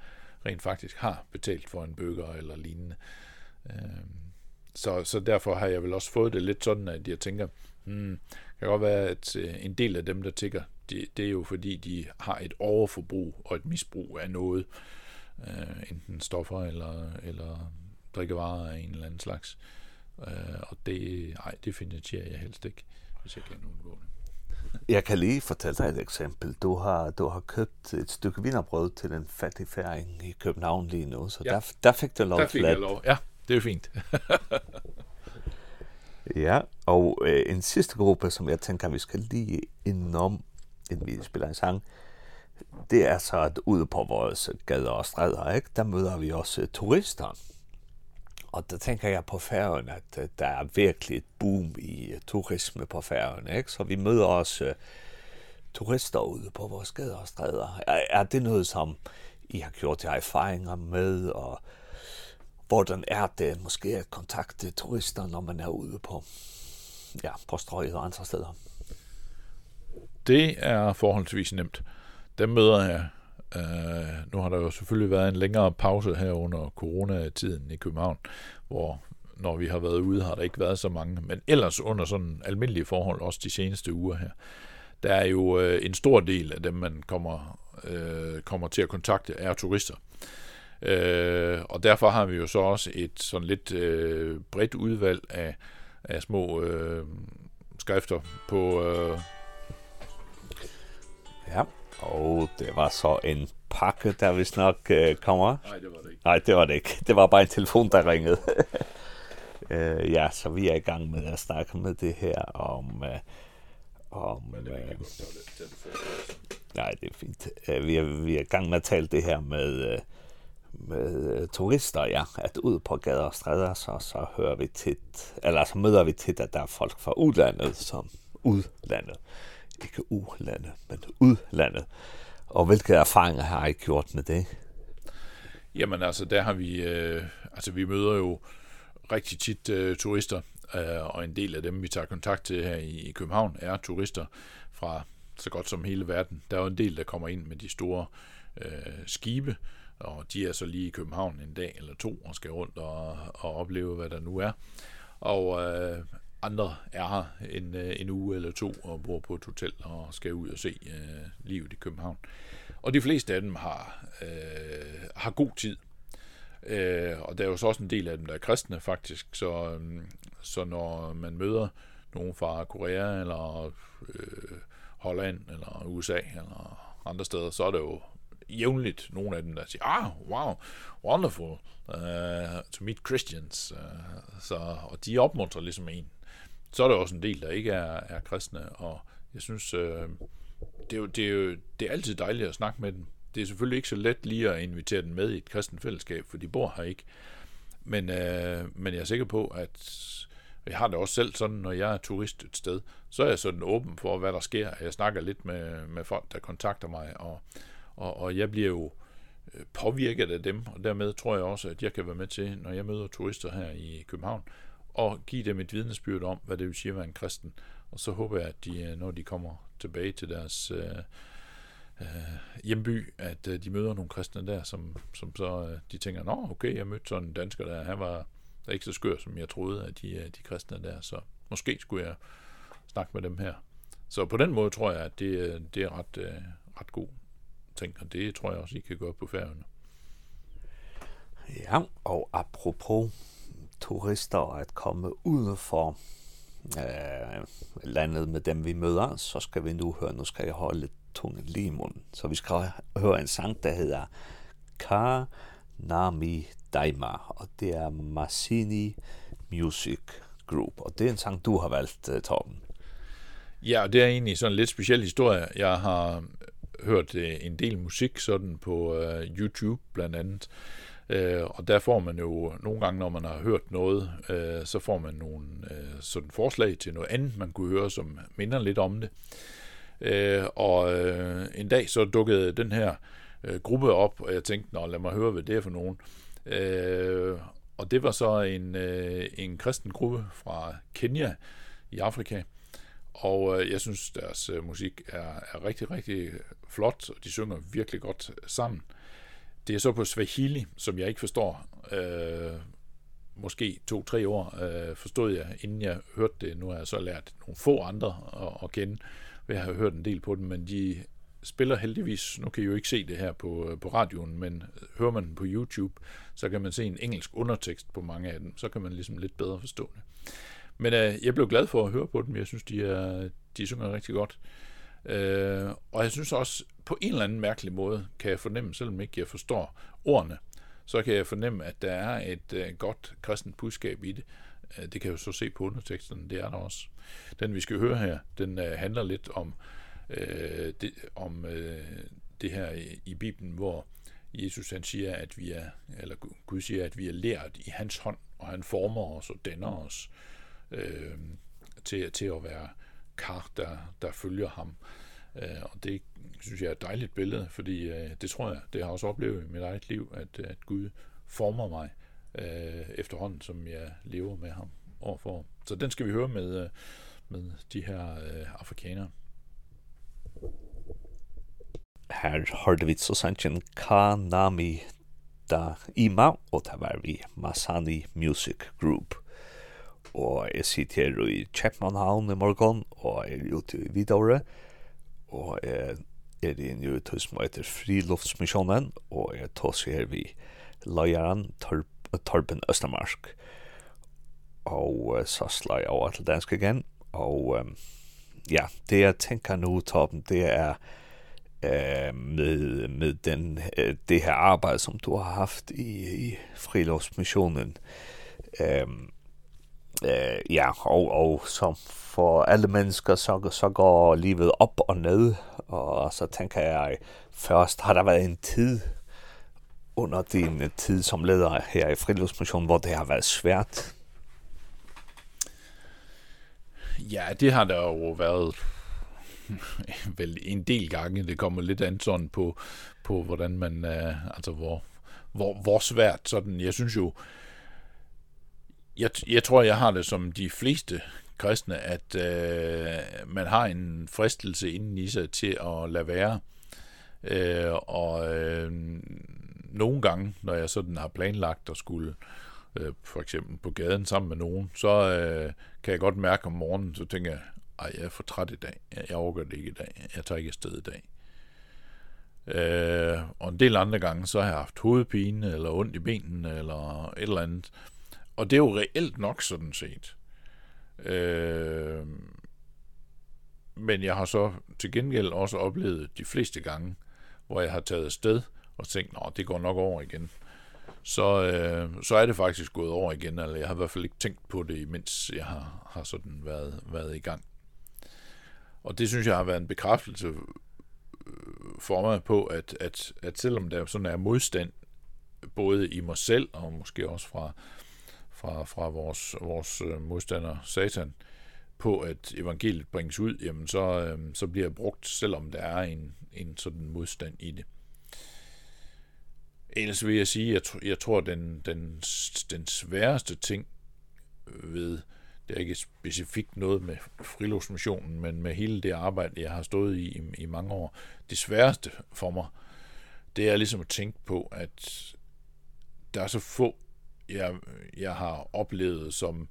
rent faktisk har betalt for en burger eller lignende. Ehm så, så derfor har jeg vel også fået det lidt sådan, at jeg tænker, hmm, kan godt være, at uh, en del af dem, der tigger, det, det er jo fordi, de har et overforbrug og et misbrug af noget, Eh enten stoffer eller, eller drikkevarer af en eller anden slags. Eh og det, nej, det finansierer jeg helst ikke hvis jeg kan kender undgående. Jeg kan lige fortælle dig et eksempel. Du har, du har købt et stykke vinerbrød til en fattig færing i København lige nu, så ja. der, der fik du lov til der fik. Jeg lov. Ja, det er fint. ja, og øh, en sidste gruppe, som jeg tænker, vi skal lige indenom, inden vi spiller en sang, det er så, at ude på vores gader og stræder, ikke, der møder vi også turister. Og der tænker jeg på færgen, at uh, der er virkelig et boom i uh, turisme på færgen. Ikke? Så vi møder også uh, turister ude på vores gader og stræder. Er, er det noget, som I har gjort jer erfaringer med, og hvordan er det måske at kontakte turister, når man er ude på, ja, på strøget og andre steder? Det er forholdsvis nemt. Dem møder jeg Uh, nu har der jo selvfølgelig været en længere pause her under coronatiden i København, hvor når vi har været ude, har der ikke været så mange, men ellers under sådan almindelige forhold, også de seneste uger her. Der er jo uh, en stor del af dem, man kommer, uh, kommer til at kontakte, er turister. Uh, og derfor har vi jo så også et sådan lidt uh, bredt udvalg af, af små uh, skrifter på... Uh, ja, Åh, oh, det var så en pakke, der vi nok uh, kommer. Nej, det var det ikke. Nej, det var det ikke. Det var bare en telefon, der ringede. uh, ja, så vi er i gang med at snakke med det her om... uh, om Men det er ikke godt, det Nej, det er fint. Uh, vi, er, vi er i gang med at tale det her med... uh, med turister, ja, at ud på gader og stræder, så, så hører vi tit, eller så møder vi tit, at der er folk fra udlandet, som udlandet ikke ulandet, men udlandet. Og hvilke erfaringer har I gjort med det? Jamen altså, der har vi, øh, altså vi møder jo rigtig tit øh, turister, øh, og en del af dem, vi tager kontakt til her i, i København, er turister fra så godt som hele verden. Der er jo en del, der kommer ind med de store øh, skibe, og de er så lige i København en dag eller to og skal rundt og, og opleve, hvad der nu er. Og øh, andre er her en, en uge eller to og bor på et hotel og skal ud og se øh, livet i København. Og de fleste af dem har, øh, har god tid. Øh, og der er jo så også en del af dem, der er kristne faktisk, så, øh, så når man møder nogen fra Korea eller øh, Holland eller USA eller andre steder, så er det jo jævnligt nogle af dem, der siger, ah, wow, wonderful, uh, to meet Christians. Uh, så, og de opmuntrer ligesom en så er der også en del, der ikke er, er kristne, og jeg synes, øh, det, er jo, det, er jo, det er altid dejligt at snakke med dem. Det er selvfølgelig ikke så let lige at invitere dem med i et kristen fællesskab, for de bor her ikke. Men, øh, men jeg er sikker på, at jeg har det også selv sådan, når jeg er turist et sted, så er jeg sådan åben for, hvad der sker. Jeg snakker lidt med, med folk, der kontakter mig, og, og, og jeg bliver jo påvirket af dem, og dermed tror jeg også, at jeg kan være med til, når jeg møder turister her i København, og give dem et vidnesbyrd om, hvad det vil sige at være en kristen. Og så håber jeg, at de, når de kommer tilbage til deres øh, øh, hjemby, at øh, de møder nogle kristne der, som, som så øh, de tænker, nå okay, jeg mødte sådan en dansker der, han var der ikke så skør, som jeg troede, at de, øh, de kristne der, så måske skulle jeg snakke med dem her. Så på den måde tror jeg, at det, det er ret, øh, ret god ting, og det tror jeg også, I kan gøre på færgerne. Ja, og apropos turister at komme uden for øh, landet med dem, vi møder, så skal vi nu høre, nu skal jeg holde tunge lige i munden. Så vi skal høre en sang, der hedder Ka Nami Daima, og det er Masini Music Group, og det er en sang, du har valgt, Torben. Ja, og det er egentlig sådan en lidt speciel historie. Jeg har hørt en del musik sådan på YouTube blandt andet, Eh og der får man jo nogle gange, når man har hørt noget, eh så får man nogle øh, sådan forslag til noget andet, man kunne høre, som minder lidt om det. Eh og øh, en dag så dukkede den her øh, gruppe op, og jeg tænkte, nå lad mig høre, hvad det er for nogen. Eh og det var så en, øh, en kristen gruppe fra Kenya i Afrika, og øh, jeg synes, deres øh, musik er, er rigtig, rigtig flot, og de synger virkelig godt sammen. Det er så på Swahili, som jeg ikke forstår. Øh, måske to-tre år øh, forstod jeg, inden jeg hørte det. Nu har jeg så lært nogle få andre at, at kende, ved at have hørt en del på dem, men de spiller heldigvis, nu kan I jo ikke se det her på, på radioen, men hører man den på YouTube, så kan man se en engelsk undertekst på mange af dem, så kan man ligesom lidt bedre forstå det. Men øh, jeg blev glad for at høre på dem, jeg synes, de, er, de synger rigtig godt. Øh, Øh, og jeg synes også, på en eller anden mærkelig måde, kan jeg fornemme, selvom ikke jeg forstår ordene, så kan jeg fornemme, at der er et øh, godt kristent budskab i det. Øh, det kan jeg jo så se på underteksten, det er der også. Den vi skal høre her, den øh, handler lidt om, øh, det, om øh, det her i, i Bibelen, hvor Jesus han siger, at vi er, eller Gud siger, at vi er lært i hans hånd, og han former os og danner os øh, til, til at være kar, der, der følger ham. Øh, og det synes jeg er et dejligt billede, fordi øh, det tror jeg, det har jeg også oplevet i mit eget liv, at, at Gud former mig øh, efterhånden, som jeg lever med ham overfor. Så den skal vi høre med, med de her øh, afrikanere. Her hørte vi så sandt en Kanami da Ima, og det var vi Masani Music Group og jeg sitter her i Kjepmannhavn i morgen, og jeg er ute i Vidåre, og jeg er i en hus som heter Friluftsmissionen, og jeg tar seg her vi leieren Torben Østermarsk. og uh, så slår jeg over til dansk igjen, og um, ja, det jeg tenker nå, Torben, det er eh med, med den, uh, det her arbejde som du har haft i, i friluftsmissionen. Ehm eh, ja, og, og som for alle mennesker, så, så går livet op og ned, og så tænker jeg, først har der været en tid under din tid som leder her i Friluftsmissionen, hvor det har været svært. Ja, det har der jo været vel en del gange. Det kommer lidt an sådan på, på hvordan man, uh, altså hvor, hvor, hvor svært sådan. Jeg synes jo, jeg, jeg tror, jeg har det som de fleste kristne, at øh, man har en fristelse inden i sig til at lade være. Øh, og øh, nogle gange, når jeg sådan har planlagt at skulle øh, for eksempel på gaden sammen med nogen, så øh, kan jeg godt mærke om morgenen, så tænker jeg, ej, jeg er for træt i dag, jeg overgår det ikke i dag, jeg tager ikke afsted i dag. Øh, og en del andre gange, så har jeg haft hovedpine, eller ondt i benene, eller et eller andet. Og det er jo reelt nok sådan set. Øh, men jeg har så til gengæld også oplevet de fleste gange, hvor jeg har taget sted og tænkt, nå, det går nok over igen. Så, øh, så er det faktisk gået over igen, eller jeg har i hvert fald ikke tænkt på det, mens jeg har, har sådan været, været i gang. Og det synes jeg har været en bekræftelse for mig på, at, at, at selvom der sådan er modstand, både i mig selv og måske også fra, fra, fra vores, vores øh, modstander satan på, at evangeliet bringes ud, jamen så, øh, så bliver det brugt, selvom der er en, en sådan modstand i det. Ellers vil jeg sige, at jeg, jeg tror, at den, den, den sværeste ting ved, det er ikke specifikt noget med friluftsmissionen, men med hele det arbejde, jeg har stået i, i i mange år, det sværeste for mig, det er ligesom at tænke på, at der er så få jeg, jeg har oplevet, som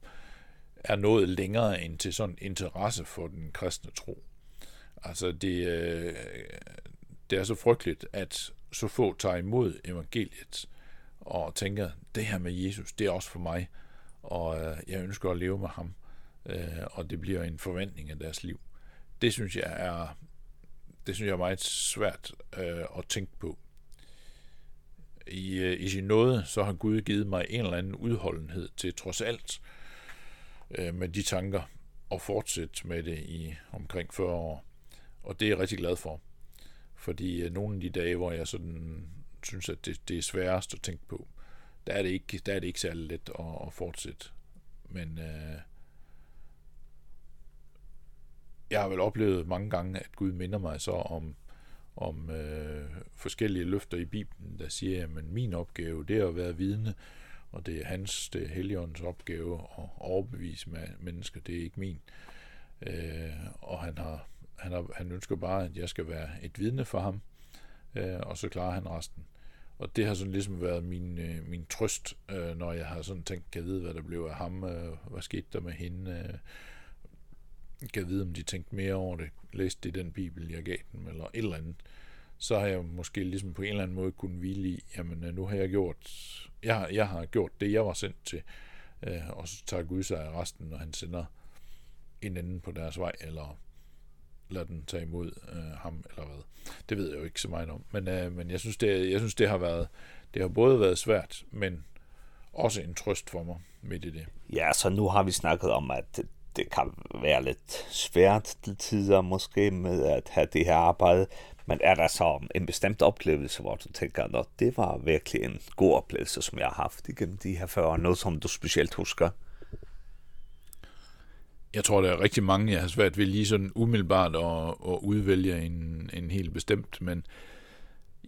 er noget længere end til sådan interesse for den kristne tro. Altså det, øh, det er så frygteligt, at så få tager imod evangeliet og tænker, det her med Jesus, det er også for mig, og øh, jeg ønsker at leve med ham, øh, og det bliver en forventning af deres liv. Det synes jeg er det synes jeg er meget svært øh, at tænke på i, i sin nåde, så har Gud givet mig en eller anden udholdenhed til trods alt øh, med de tanker og fortsætte med det i omkring 40 år. Og det er jeg rigtig glad for. Fordi øh, nogle af de dage, hvor jeg sådan synes, at det, det er sværest at tænke på, der er det ikke, der er det ikke særlig let at, at fortsætte. Men øh, jeg har vel oplevet mange gange, at Gud minder mig så om om øh, forskellige løfter i Bibelen, der siger, at min opgave det er at være vidne, og det er hans, det er Helligåndens opgave at overbevise mennesker, det er ikke min. Øh, og han, har, han, har, han ønsker bare, at jeg skal være et vidne for ham, øh, og så klarer han resten. Og det har sådan ligesom været min, øh, min trøst, øh, når jeg har sådan tænkt, kan jeg vide, hvad der blev af ham, øh, hvad skete der med hende, øh, kan vide, om de tænkte mere over det, læste i den bibel, jeg gav dem, eller et eller andet, så har jeg måske ligesom på en eller anden måde kunnet hvile i, jamen nu har jeg gjort, jeg, har, jeg har gjort det, jeg var sendt til, øh, og så tager Gud sig af resten, når han sender en anden på deres vej, eller lader den tage imod øh, ham, eller hvad. Det ved jeg jo ikke så meget om, men, øh, men jeg, synes, det, jeg synes, det har været, det har både været svært, men også en trøst for mig midt i det. Ja, så nu har vi snakket om, at det kan være lidt svært til tider måske med at have det her arbejde, men er der så en bestemt oplevelse, hvor du tænker, at det var virkelig en god oplevelse, som jeg har haft igennem de her 40 år, noget som du specielt husker? Jeg tror, der er rigtig mange, jeg har svært ved lige sådan umiddelbart at, at udvælge en, en helt bestemt, men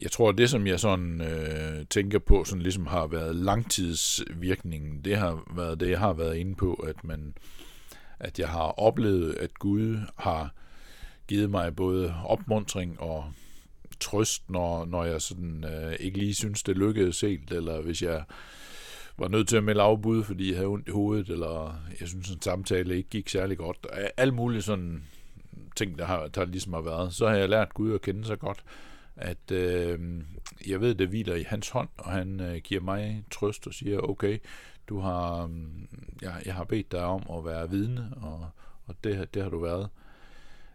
jeg tror, det som jeg sådan øh, tænker på, sådan ligesom har været langtidsvirkningen, det har været det, jeg har været inde på, at man... Øh, at jeg har oplevet, at Gud har givet mig både opmuntring og trøst, når, når jeg sådan, øh, ikke lige synes, det lykkedes helt, eller hvis jeg var nødt til at melde afbud, fordi jeg havde ondt i hovedet, eller jeg synes, en samtale ikke gik særlig godt. alt muligt sådan ting, der, har, der ligesom har været. Så har jeg lært Gud at kende så godt, at øh, jeg ved, det hviler i hans hånd, og han øh, giver mig trøst og siger, okay, du har, ja, jeg har bedt dig om at være vidne, og, og det, det har du været.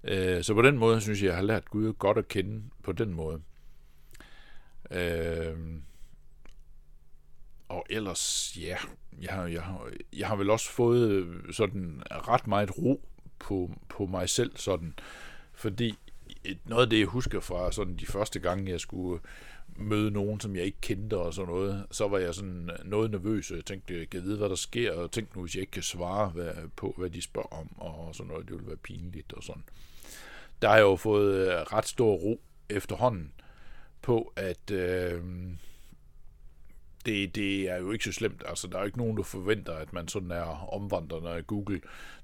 Øh, så på den måde synes jeg, jeg har lært Gud godt at kende på den måde. Øh, og ellers, ja, jeg har, jeg, har, jeg har vel også fået sådan ret meget ro på, på mig selv sådan, fordi noget af det, jeg husker fra sådan de første gange, jeg skulle møde nogen, som jeg ikke kendte og sådan noget, så var jeg sådan noget nervøs, og jeg tænkte, jeg kan vide, hvad der sker, og tænkte nu, hvis jeg ikke kan svare hvad, på, hvad de spørger om, og sådan noget, det ville være pinligt og sådan. Der har jeg jo fået ret stor ro efterhånden på, at... Øh, det, det er jo ikke så slemt. Altså, der er jo ikke nogen, der forventer, at man sådan er omvandrende af Google,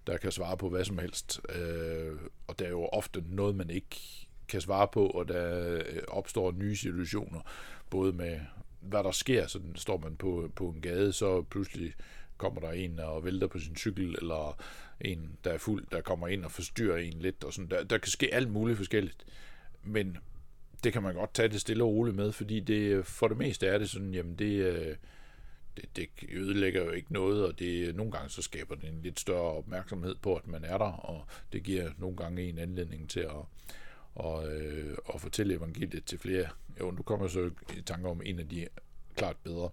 der kan svare på hvad som helst. Øh, og det er jo ofte noget, man ikke kan svare på, og der opstår nye situationer, både med hvad der sker, så står man på, på en gade, så pludselig kommer der en og vælter på sin cykel, eller en, der er fuld, der kommer ind og forstyrrer en lidt, og sådan. Der, der kan ske alt muligt forskelligt. Men det kan man godt tage det stille og roligt med, fordi det, for det meste er det sådan, jamen det, det, det ødelægger jo ikke noget, og det, nogle gange så skaber det en lidt større opmærksomhed på, at man er der, og det giver nogle gange en anledning til at, og, øh, og fortælle evangeliet til flere. Jo, nu kommer jeg så i tanke om en af de klart bedre.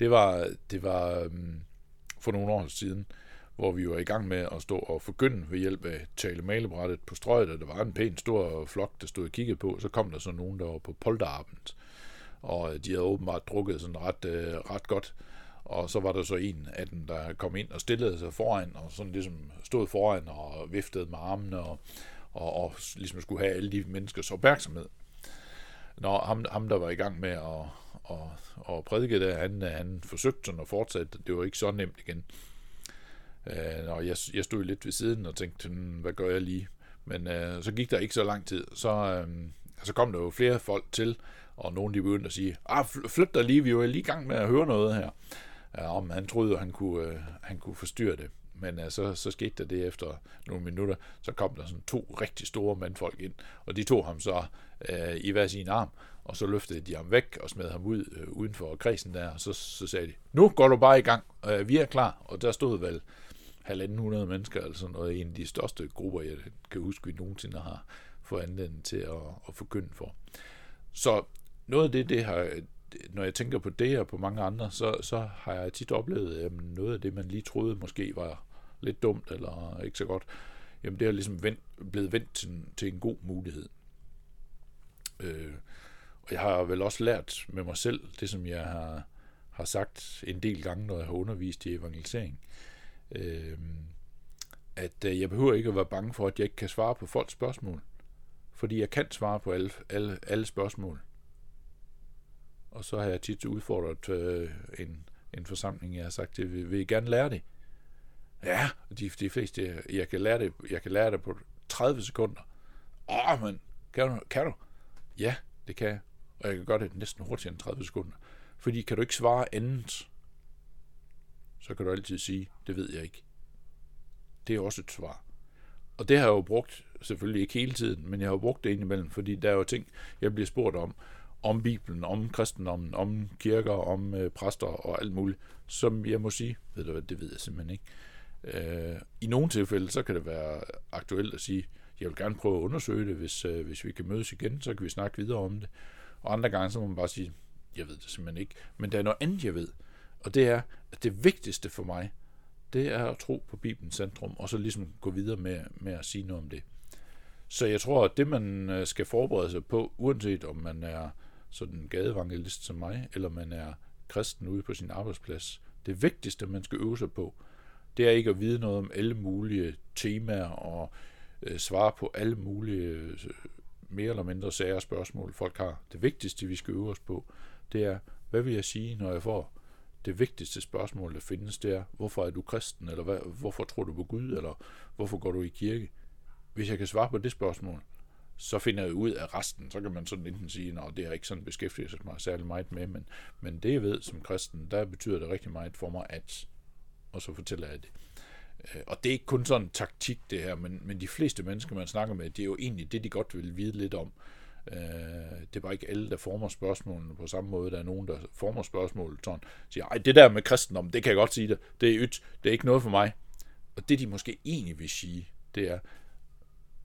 Det var, det var um, for nogle år siden, øh, hvor vi var i gang med at stå og forgynde ved hjælp af talemalebrættet på strøget, og der var en pæn stor flok, der stod og kiggede på, så kom der så nogen, der var på polterabend, og de havde åbenbart drukket sådan ret, øh, ret godt, og så var der så en af dem, der kom ind og stillede sig foran, og sådan ligesom stod foran og viftede med armene, og, og, og ligesom skulle have alle de menneskers opmærksomhed. Når ham, ham der var i gang med at, at, at prædike der, han, han forsøgte sådan at fortsætte, det var ikke så nemt igen. Øh, og jeg, jeg stod lidt ved siden og tænkte, hvad gør jeg lige? Men øh, så gik der ikke så lang tid. Så, øh, så kom der jo flere folk til, og nogen de begyndte at sige, ah, flyt dig lige, vi er jo lige i gang med at høre noget her. Ja, om han troede, at han kunne, øh, han kunne forstyrre det. Men øh, så, så skete der det efter nogle minutter, så kom der sådan to rigtig store mandfolk ind, og de tog ham så øh, i hver sin arm, og så løftede de ham væk og smed ham ud øh, uden for kredsen der, og så, så sagde de, nu går du bare i gang, øh, vi er klar, og der stod vel halvanden hundrede mennesker, eller sådan noget, en af de største grupper, jeg kan huske, vi nogensinde har fået anledning til at, at forkynde for. Så noget af det, det har, når jeg tænker på det og på mange andre, så, så har jeg tit oplevet, at noget af det, man lige troede måske var lidt dumt eller ikke så godt, jamen det har ligesom vendt, blevet vendt til, til en god mulighed. Øh, og jeg har vel også lært med mig selv, det som jeg har, har sagt en del gange, når jeg har undervist i evangelisering, øh, øhm, at øh, jeg behøver ikke at være bange for, at jeg ikke kan svare på folks spørgsmål. Fordi jeg kan svare på alle, alle, alle spørgsmål. Og så har jeg tit udfordret øh, en, en forsamling, jeg har sagt, det vil, vil I gerne lære det? Ja, de, de fleste, jeg kan lære det, jeg kan lære det på 30 sekunder. Åh, oh, men, kan du, kan du? Ja, det kan jeg. Og jeg kan gøre det næsten hurtigere end 30 sekunder. Fordi kan du ikke svare andet, så kan du altid sige, det ved jeg ikke. Det er også et svar. Og det har jeg jo brugt, selvfølgelig ikke hele tiden, men jeg har jo brugt det indimellem, fordi der er jo ting, jeg bliver spurgt om, om Bibelen, om kristendommen, om kirker, om øh, præster og alt muligt, som jeg må sige, ved du hvad, det ved jeg simpelthen ikke. Øh, I nogle tilfælde, så kan det være aktuelt at sige, jeg vil gerne prøve at undersøge det, hvis, øh, hvis vi kan mødes igen, så kan vi snakke videre om det. Og andre gange, så må man bare sige, jeg ved det simpelthen ikke, men der er noget andet, jeg ved. Og det er, at det vigtigste for mig, det er at tro på Bibelens centrum, og så ligesom gå videre med, med at sige noget om det. Så jeg tror, at det man skal forberede sig på, uanset om man er sådan gadevangelist som mig, eller man er kristen ude på sin arbejdsplads, det vigtigste, man skal øve sig på, det er ikke at vide noget om alle mulige temaer og øh, svare på alle mulige øh, mere eller mindre sager spørgsmål, folk har. Det vigtigste, vi skal øve os på, det er, hvad vil jeg sige, når jeg får det vigtigste spørgsmål, der findes, det er, hvorfor er du kristen, eller hvad, hvorfor tror du på Gud, eller hvorfor går du i kirke? Hvis jeg kan svare på det spørgsmål, så finder jeg ud af resten. Så kan man sådan enten sige, at det er ikke sådan beskæftiget sig mig særlig meget med, men, men det jeg ved som kristen, der betyder det rigtig meget for mig, at, og så fortæller jeg det. Og det er ikke kun sådan taktik det her, men, men de fleste mennesker, man snakker med, det er jo egentlig det, de godt vil vide lidt om. Øh, det er bare ikke alle, der former spørgsmålene på samme måde. Der er nogen, der former spørgsmålet sådan, siger, ej, det der med kristendom, det kan jeg godt sige det. Det er ydt, det er ikke noget for mig. Og det, de måske egentlig vil sige, det er,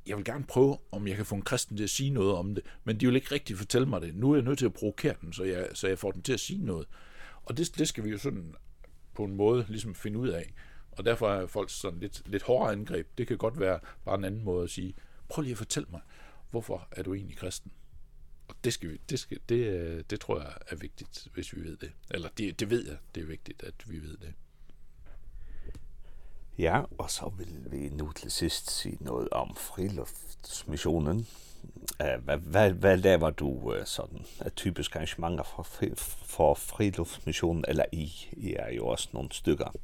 jeg vil gerne prøve, om jeg kan få en kristen til at sige noget om det, men de vil ikke rigtig fortælle mig det. Nu er jeg nødt til at provokere dem, så jeg, så jeg får dem til at sige noget. Og det, det skal vi jo sådan på en måde ligesom finde ud af. Og derfor er folk sådan lidt, lidt hårdere angreb. Det kan godt være bare en anden måde at sige, prøv lige at fortælle mig hvorfor er du egentlig kristen? Og det skal vi det skal det det tror jeg er vigtigt, hvis vi ved det. Eller det det ved jeg, det er vigtigt at vi ved det. Ja, og så vil vi nu til sidst sige noget om friluftsmissionen. Hvad, hvad, hvad laver du sådan et typisk arrangement for, for friluftsmissionen, eller I? I er jo også nogle stykker.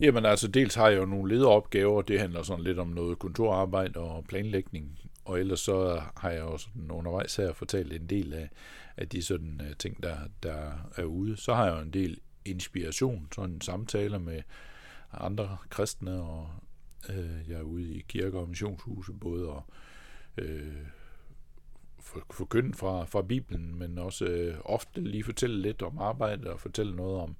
Jamen altså, dels har jeg jo nogle lederopgaver, det handler sådan lidt om noget kontorarbejde og planlægning, og ellers så har jeg også undervejs her fortalt en del af, af de sådan uh, ting, der, der er ude. Så har jeg jo en del inspiration, sådan samtaler med andre kristne, og øh, jeg er ude i kirker og missionshuse, både og øh, forkynde fra, fra Bibelen, men også øh, ofte lige fortælle lidt om arbejde og fortælle noget om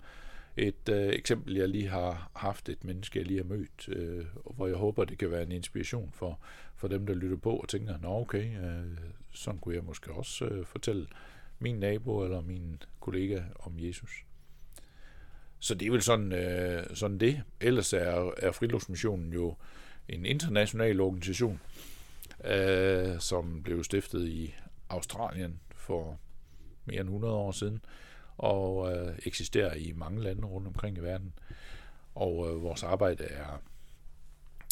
et øh, eksempel, jeg lige har haft, et menneske, jeg lige har mødt, øh, hvor jeg håber, det kan være en inspiration for, for dem, der lytter på og tænker, nå okay, øh, sådan kunne jeg måske også øh, fortælle min nabo eller min kollega om Jesus. Så det er vel sådan, øh, sådan det. Ellers er, er Friluftsmissionen jo en international organisation, øh, som blev stiftet i Australien for mere end 100 år siden og øh, eksisterer i mange lande rundt omkring i verden. Og øh, vores arbejde er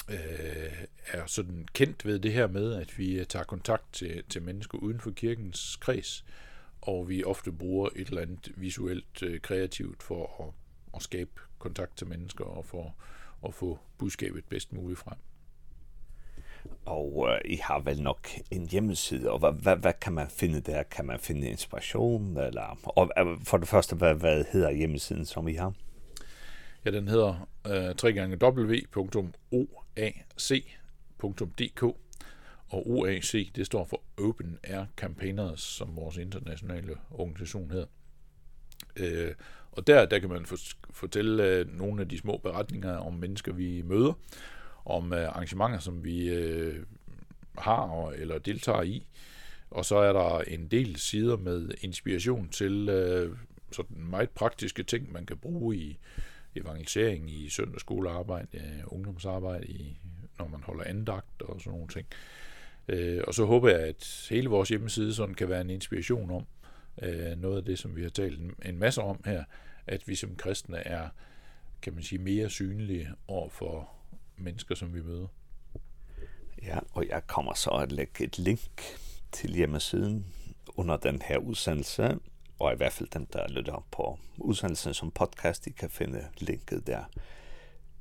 øh, er sådan kendt ved det her med, at vi tager kontakt til, til mennesker uden for kirkens kreds, og vi ofte bruger et eller andet visuelt øh, kreativt for at, at skabe kontakt til mennesker og for at få budskabet bedst muligt frem og uh, I har vel nok en hjemmeside, og hvad, hvad, hvad kan man finde der? Kan man finde inspiration? Eller, og for det første, hvad, hvad hedder hjemmesiden, som I har? Ja, den hedder uh, www.oac.dk og OAC, det står for Open Air Campaigners, som vores internationale organisation hedder. Uh, og der, der kan man fortælle uh, nogle af de små beretninger om mennesker, vi møder, om arrangementer, som vi har og, eller deltager i. Og så er der en del sider med inspiration til uh, sådan meget praktiske ting, man kan bruge i evangelisering, i søndagsskolearbejde, uh, ungdomsarbejde, i, når man holder andagt og sådan nogle ting. Uh, og så håber jeg, at hele vores hjemmeside sådan kan være en inspiration om uh, noget af det, som vi har talt en, en masse om her, at vi som kristne er, kan man sige, mere synlige over for mennesker, som vi møder. Ja, og jeg kommer så at lægge et link til hjemmesiden under den her udsendelse, og i hvert fald dem, der lytter på udsendelsen som podcast, de kan finde linket der.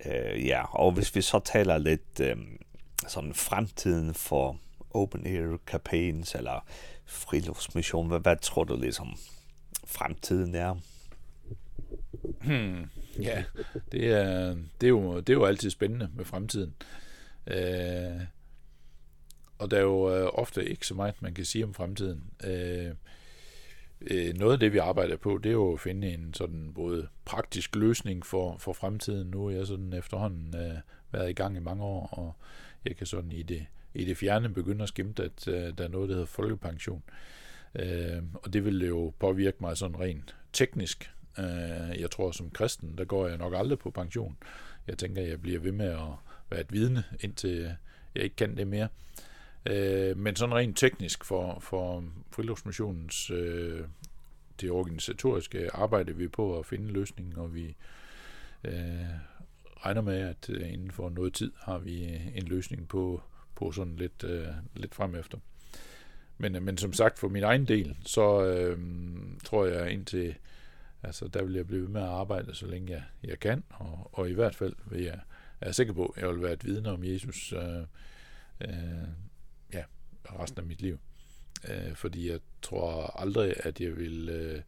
Uh, ja, og hvis vi så taler lidt øh, sådan fremtiden for open air campaigns eller friluftsmission, hvad, hvad tror du ligesom fremtiden er? Hmm. Ja, det er, det er, jo, det er jo altid spændende med fremtiden. Eh og der er jo øh, ofte ikke så meget, man kan sige om fremtiden. Eh øh, noget af det, vi arbejder på, det er jo at finde en sådan både praktisk løsning for, for fremtiden. Nu er jeg sådan efterhånden øh, været i gang i mange år, og jeg kan sådan i det, i det fjerne begynde at skimte, at øh, der er noget, der hedder folkepension. Eh og det vil jo påvirke mig sådan rent teknisk Eh jeg tror, som kristen, der går jeg nok aldrig på pension. Jeg tænker, jeg bliver ved med at være et vidne, indtil jeg ikke kan det mere. Eh men sådan rent teknisk for, for friluftsmissionens eh det organisatoriske arbejde, vi er på at finde løsningen, og vi eh regner med, at inden for noget tid har vi en løsning på, på sådan lidt, øh, lidt frem efter. Men, men som sagt, for min egen del, så øh, tror jeg indtil Altså, der vil jeg blive med at arbejde, så længe jeg, jeg kan, og, og i hvert fald vil jeg, er jeg sikker på, at jeg vil være et vidne om Jesus øh, øh, ja, resten af mit liv. Øh, fordi jeg tror aldrig, at jeg vil øh,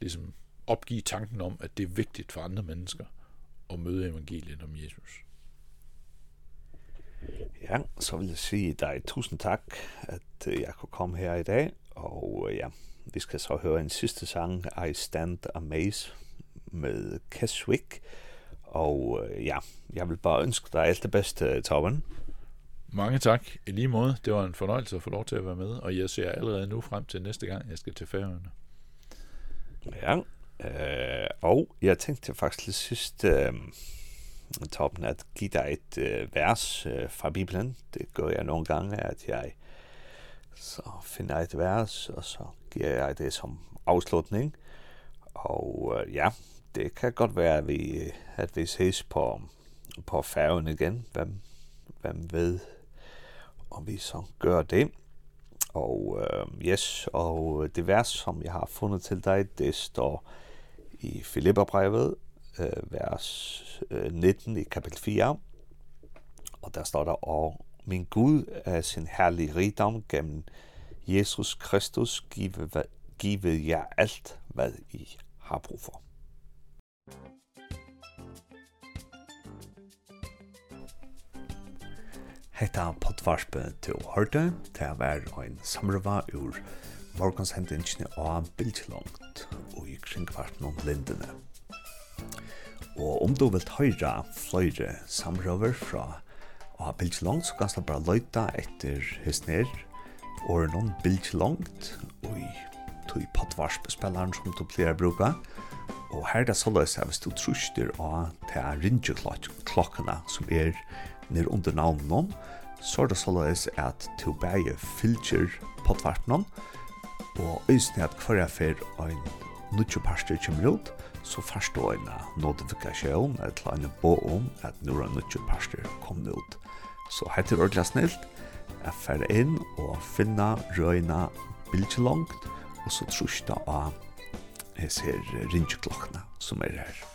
ligesom opgive tanken om, at det er vigtigt for andre mennesker at møde evangeliet om Jesus. Ja, så vil jeg sige dig tusind tak, at jeg kunne komme her i dag, og ja, Vi skal så høre en sidste sang, I Stand Amaze, med Keswick. Og øh, ja, jeg vil bare ønske dig alt det bedste, Torben. Mange tak. I lige måde, det var en fornøjelse at få lov til at være med, og jeg ser allerede nu frem til næste gang, jeg skal til Færøerne. Ja, øh, og jeg tænkte faktisk lidt sidst, øh, Torben, at give dig et øh, vers øh, fra Bibelen. Det gør jeg nogle gange, at jeg så finder jeg et vers, og så giver jeg det som afslutning. Og uh, ja, det kan godt være, at vi, at vi ses på, på færgen igen. Hvem, hvem ved, om vi så gør det. Og uh, yes, og det vers, som jeg har fundet til dig, det står i Filipperbrevet, uh, vers uh, 19 i kapitel 4. Og der står der, og Min Gud af sin herlige rigdom gennem Jesus Kristus give, give jer alt, hvad I har brug for. Hetta potvarspe til hørte, det var en samrøva ur morgonshendingsne av bildlangt og i kringkvarten om lindene. Og om du vil høre flere samrøver fra Og har bildt langt, så kan du bare løyta etter hisner, og noen bildt langt, og i tog potvarspespilleren som du pleier å bruke. Og her er det så løs at hvis du truster av til rinjeklokkene som er nere under navnet noen, så er det så løs at du bare fylger noen, og øyne at hver jeg fer en nødvendig parster kommer ut, så først du en notifikasjon, eller en bo om at nå er nødvendig parster kommer ut. Så heit det ordentlig snilt Jeg fære inn og finna røyna bildet langt og så trusta av hese her ringeklokkene som er her.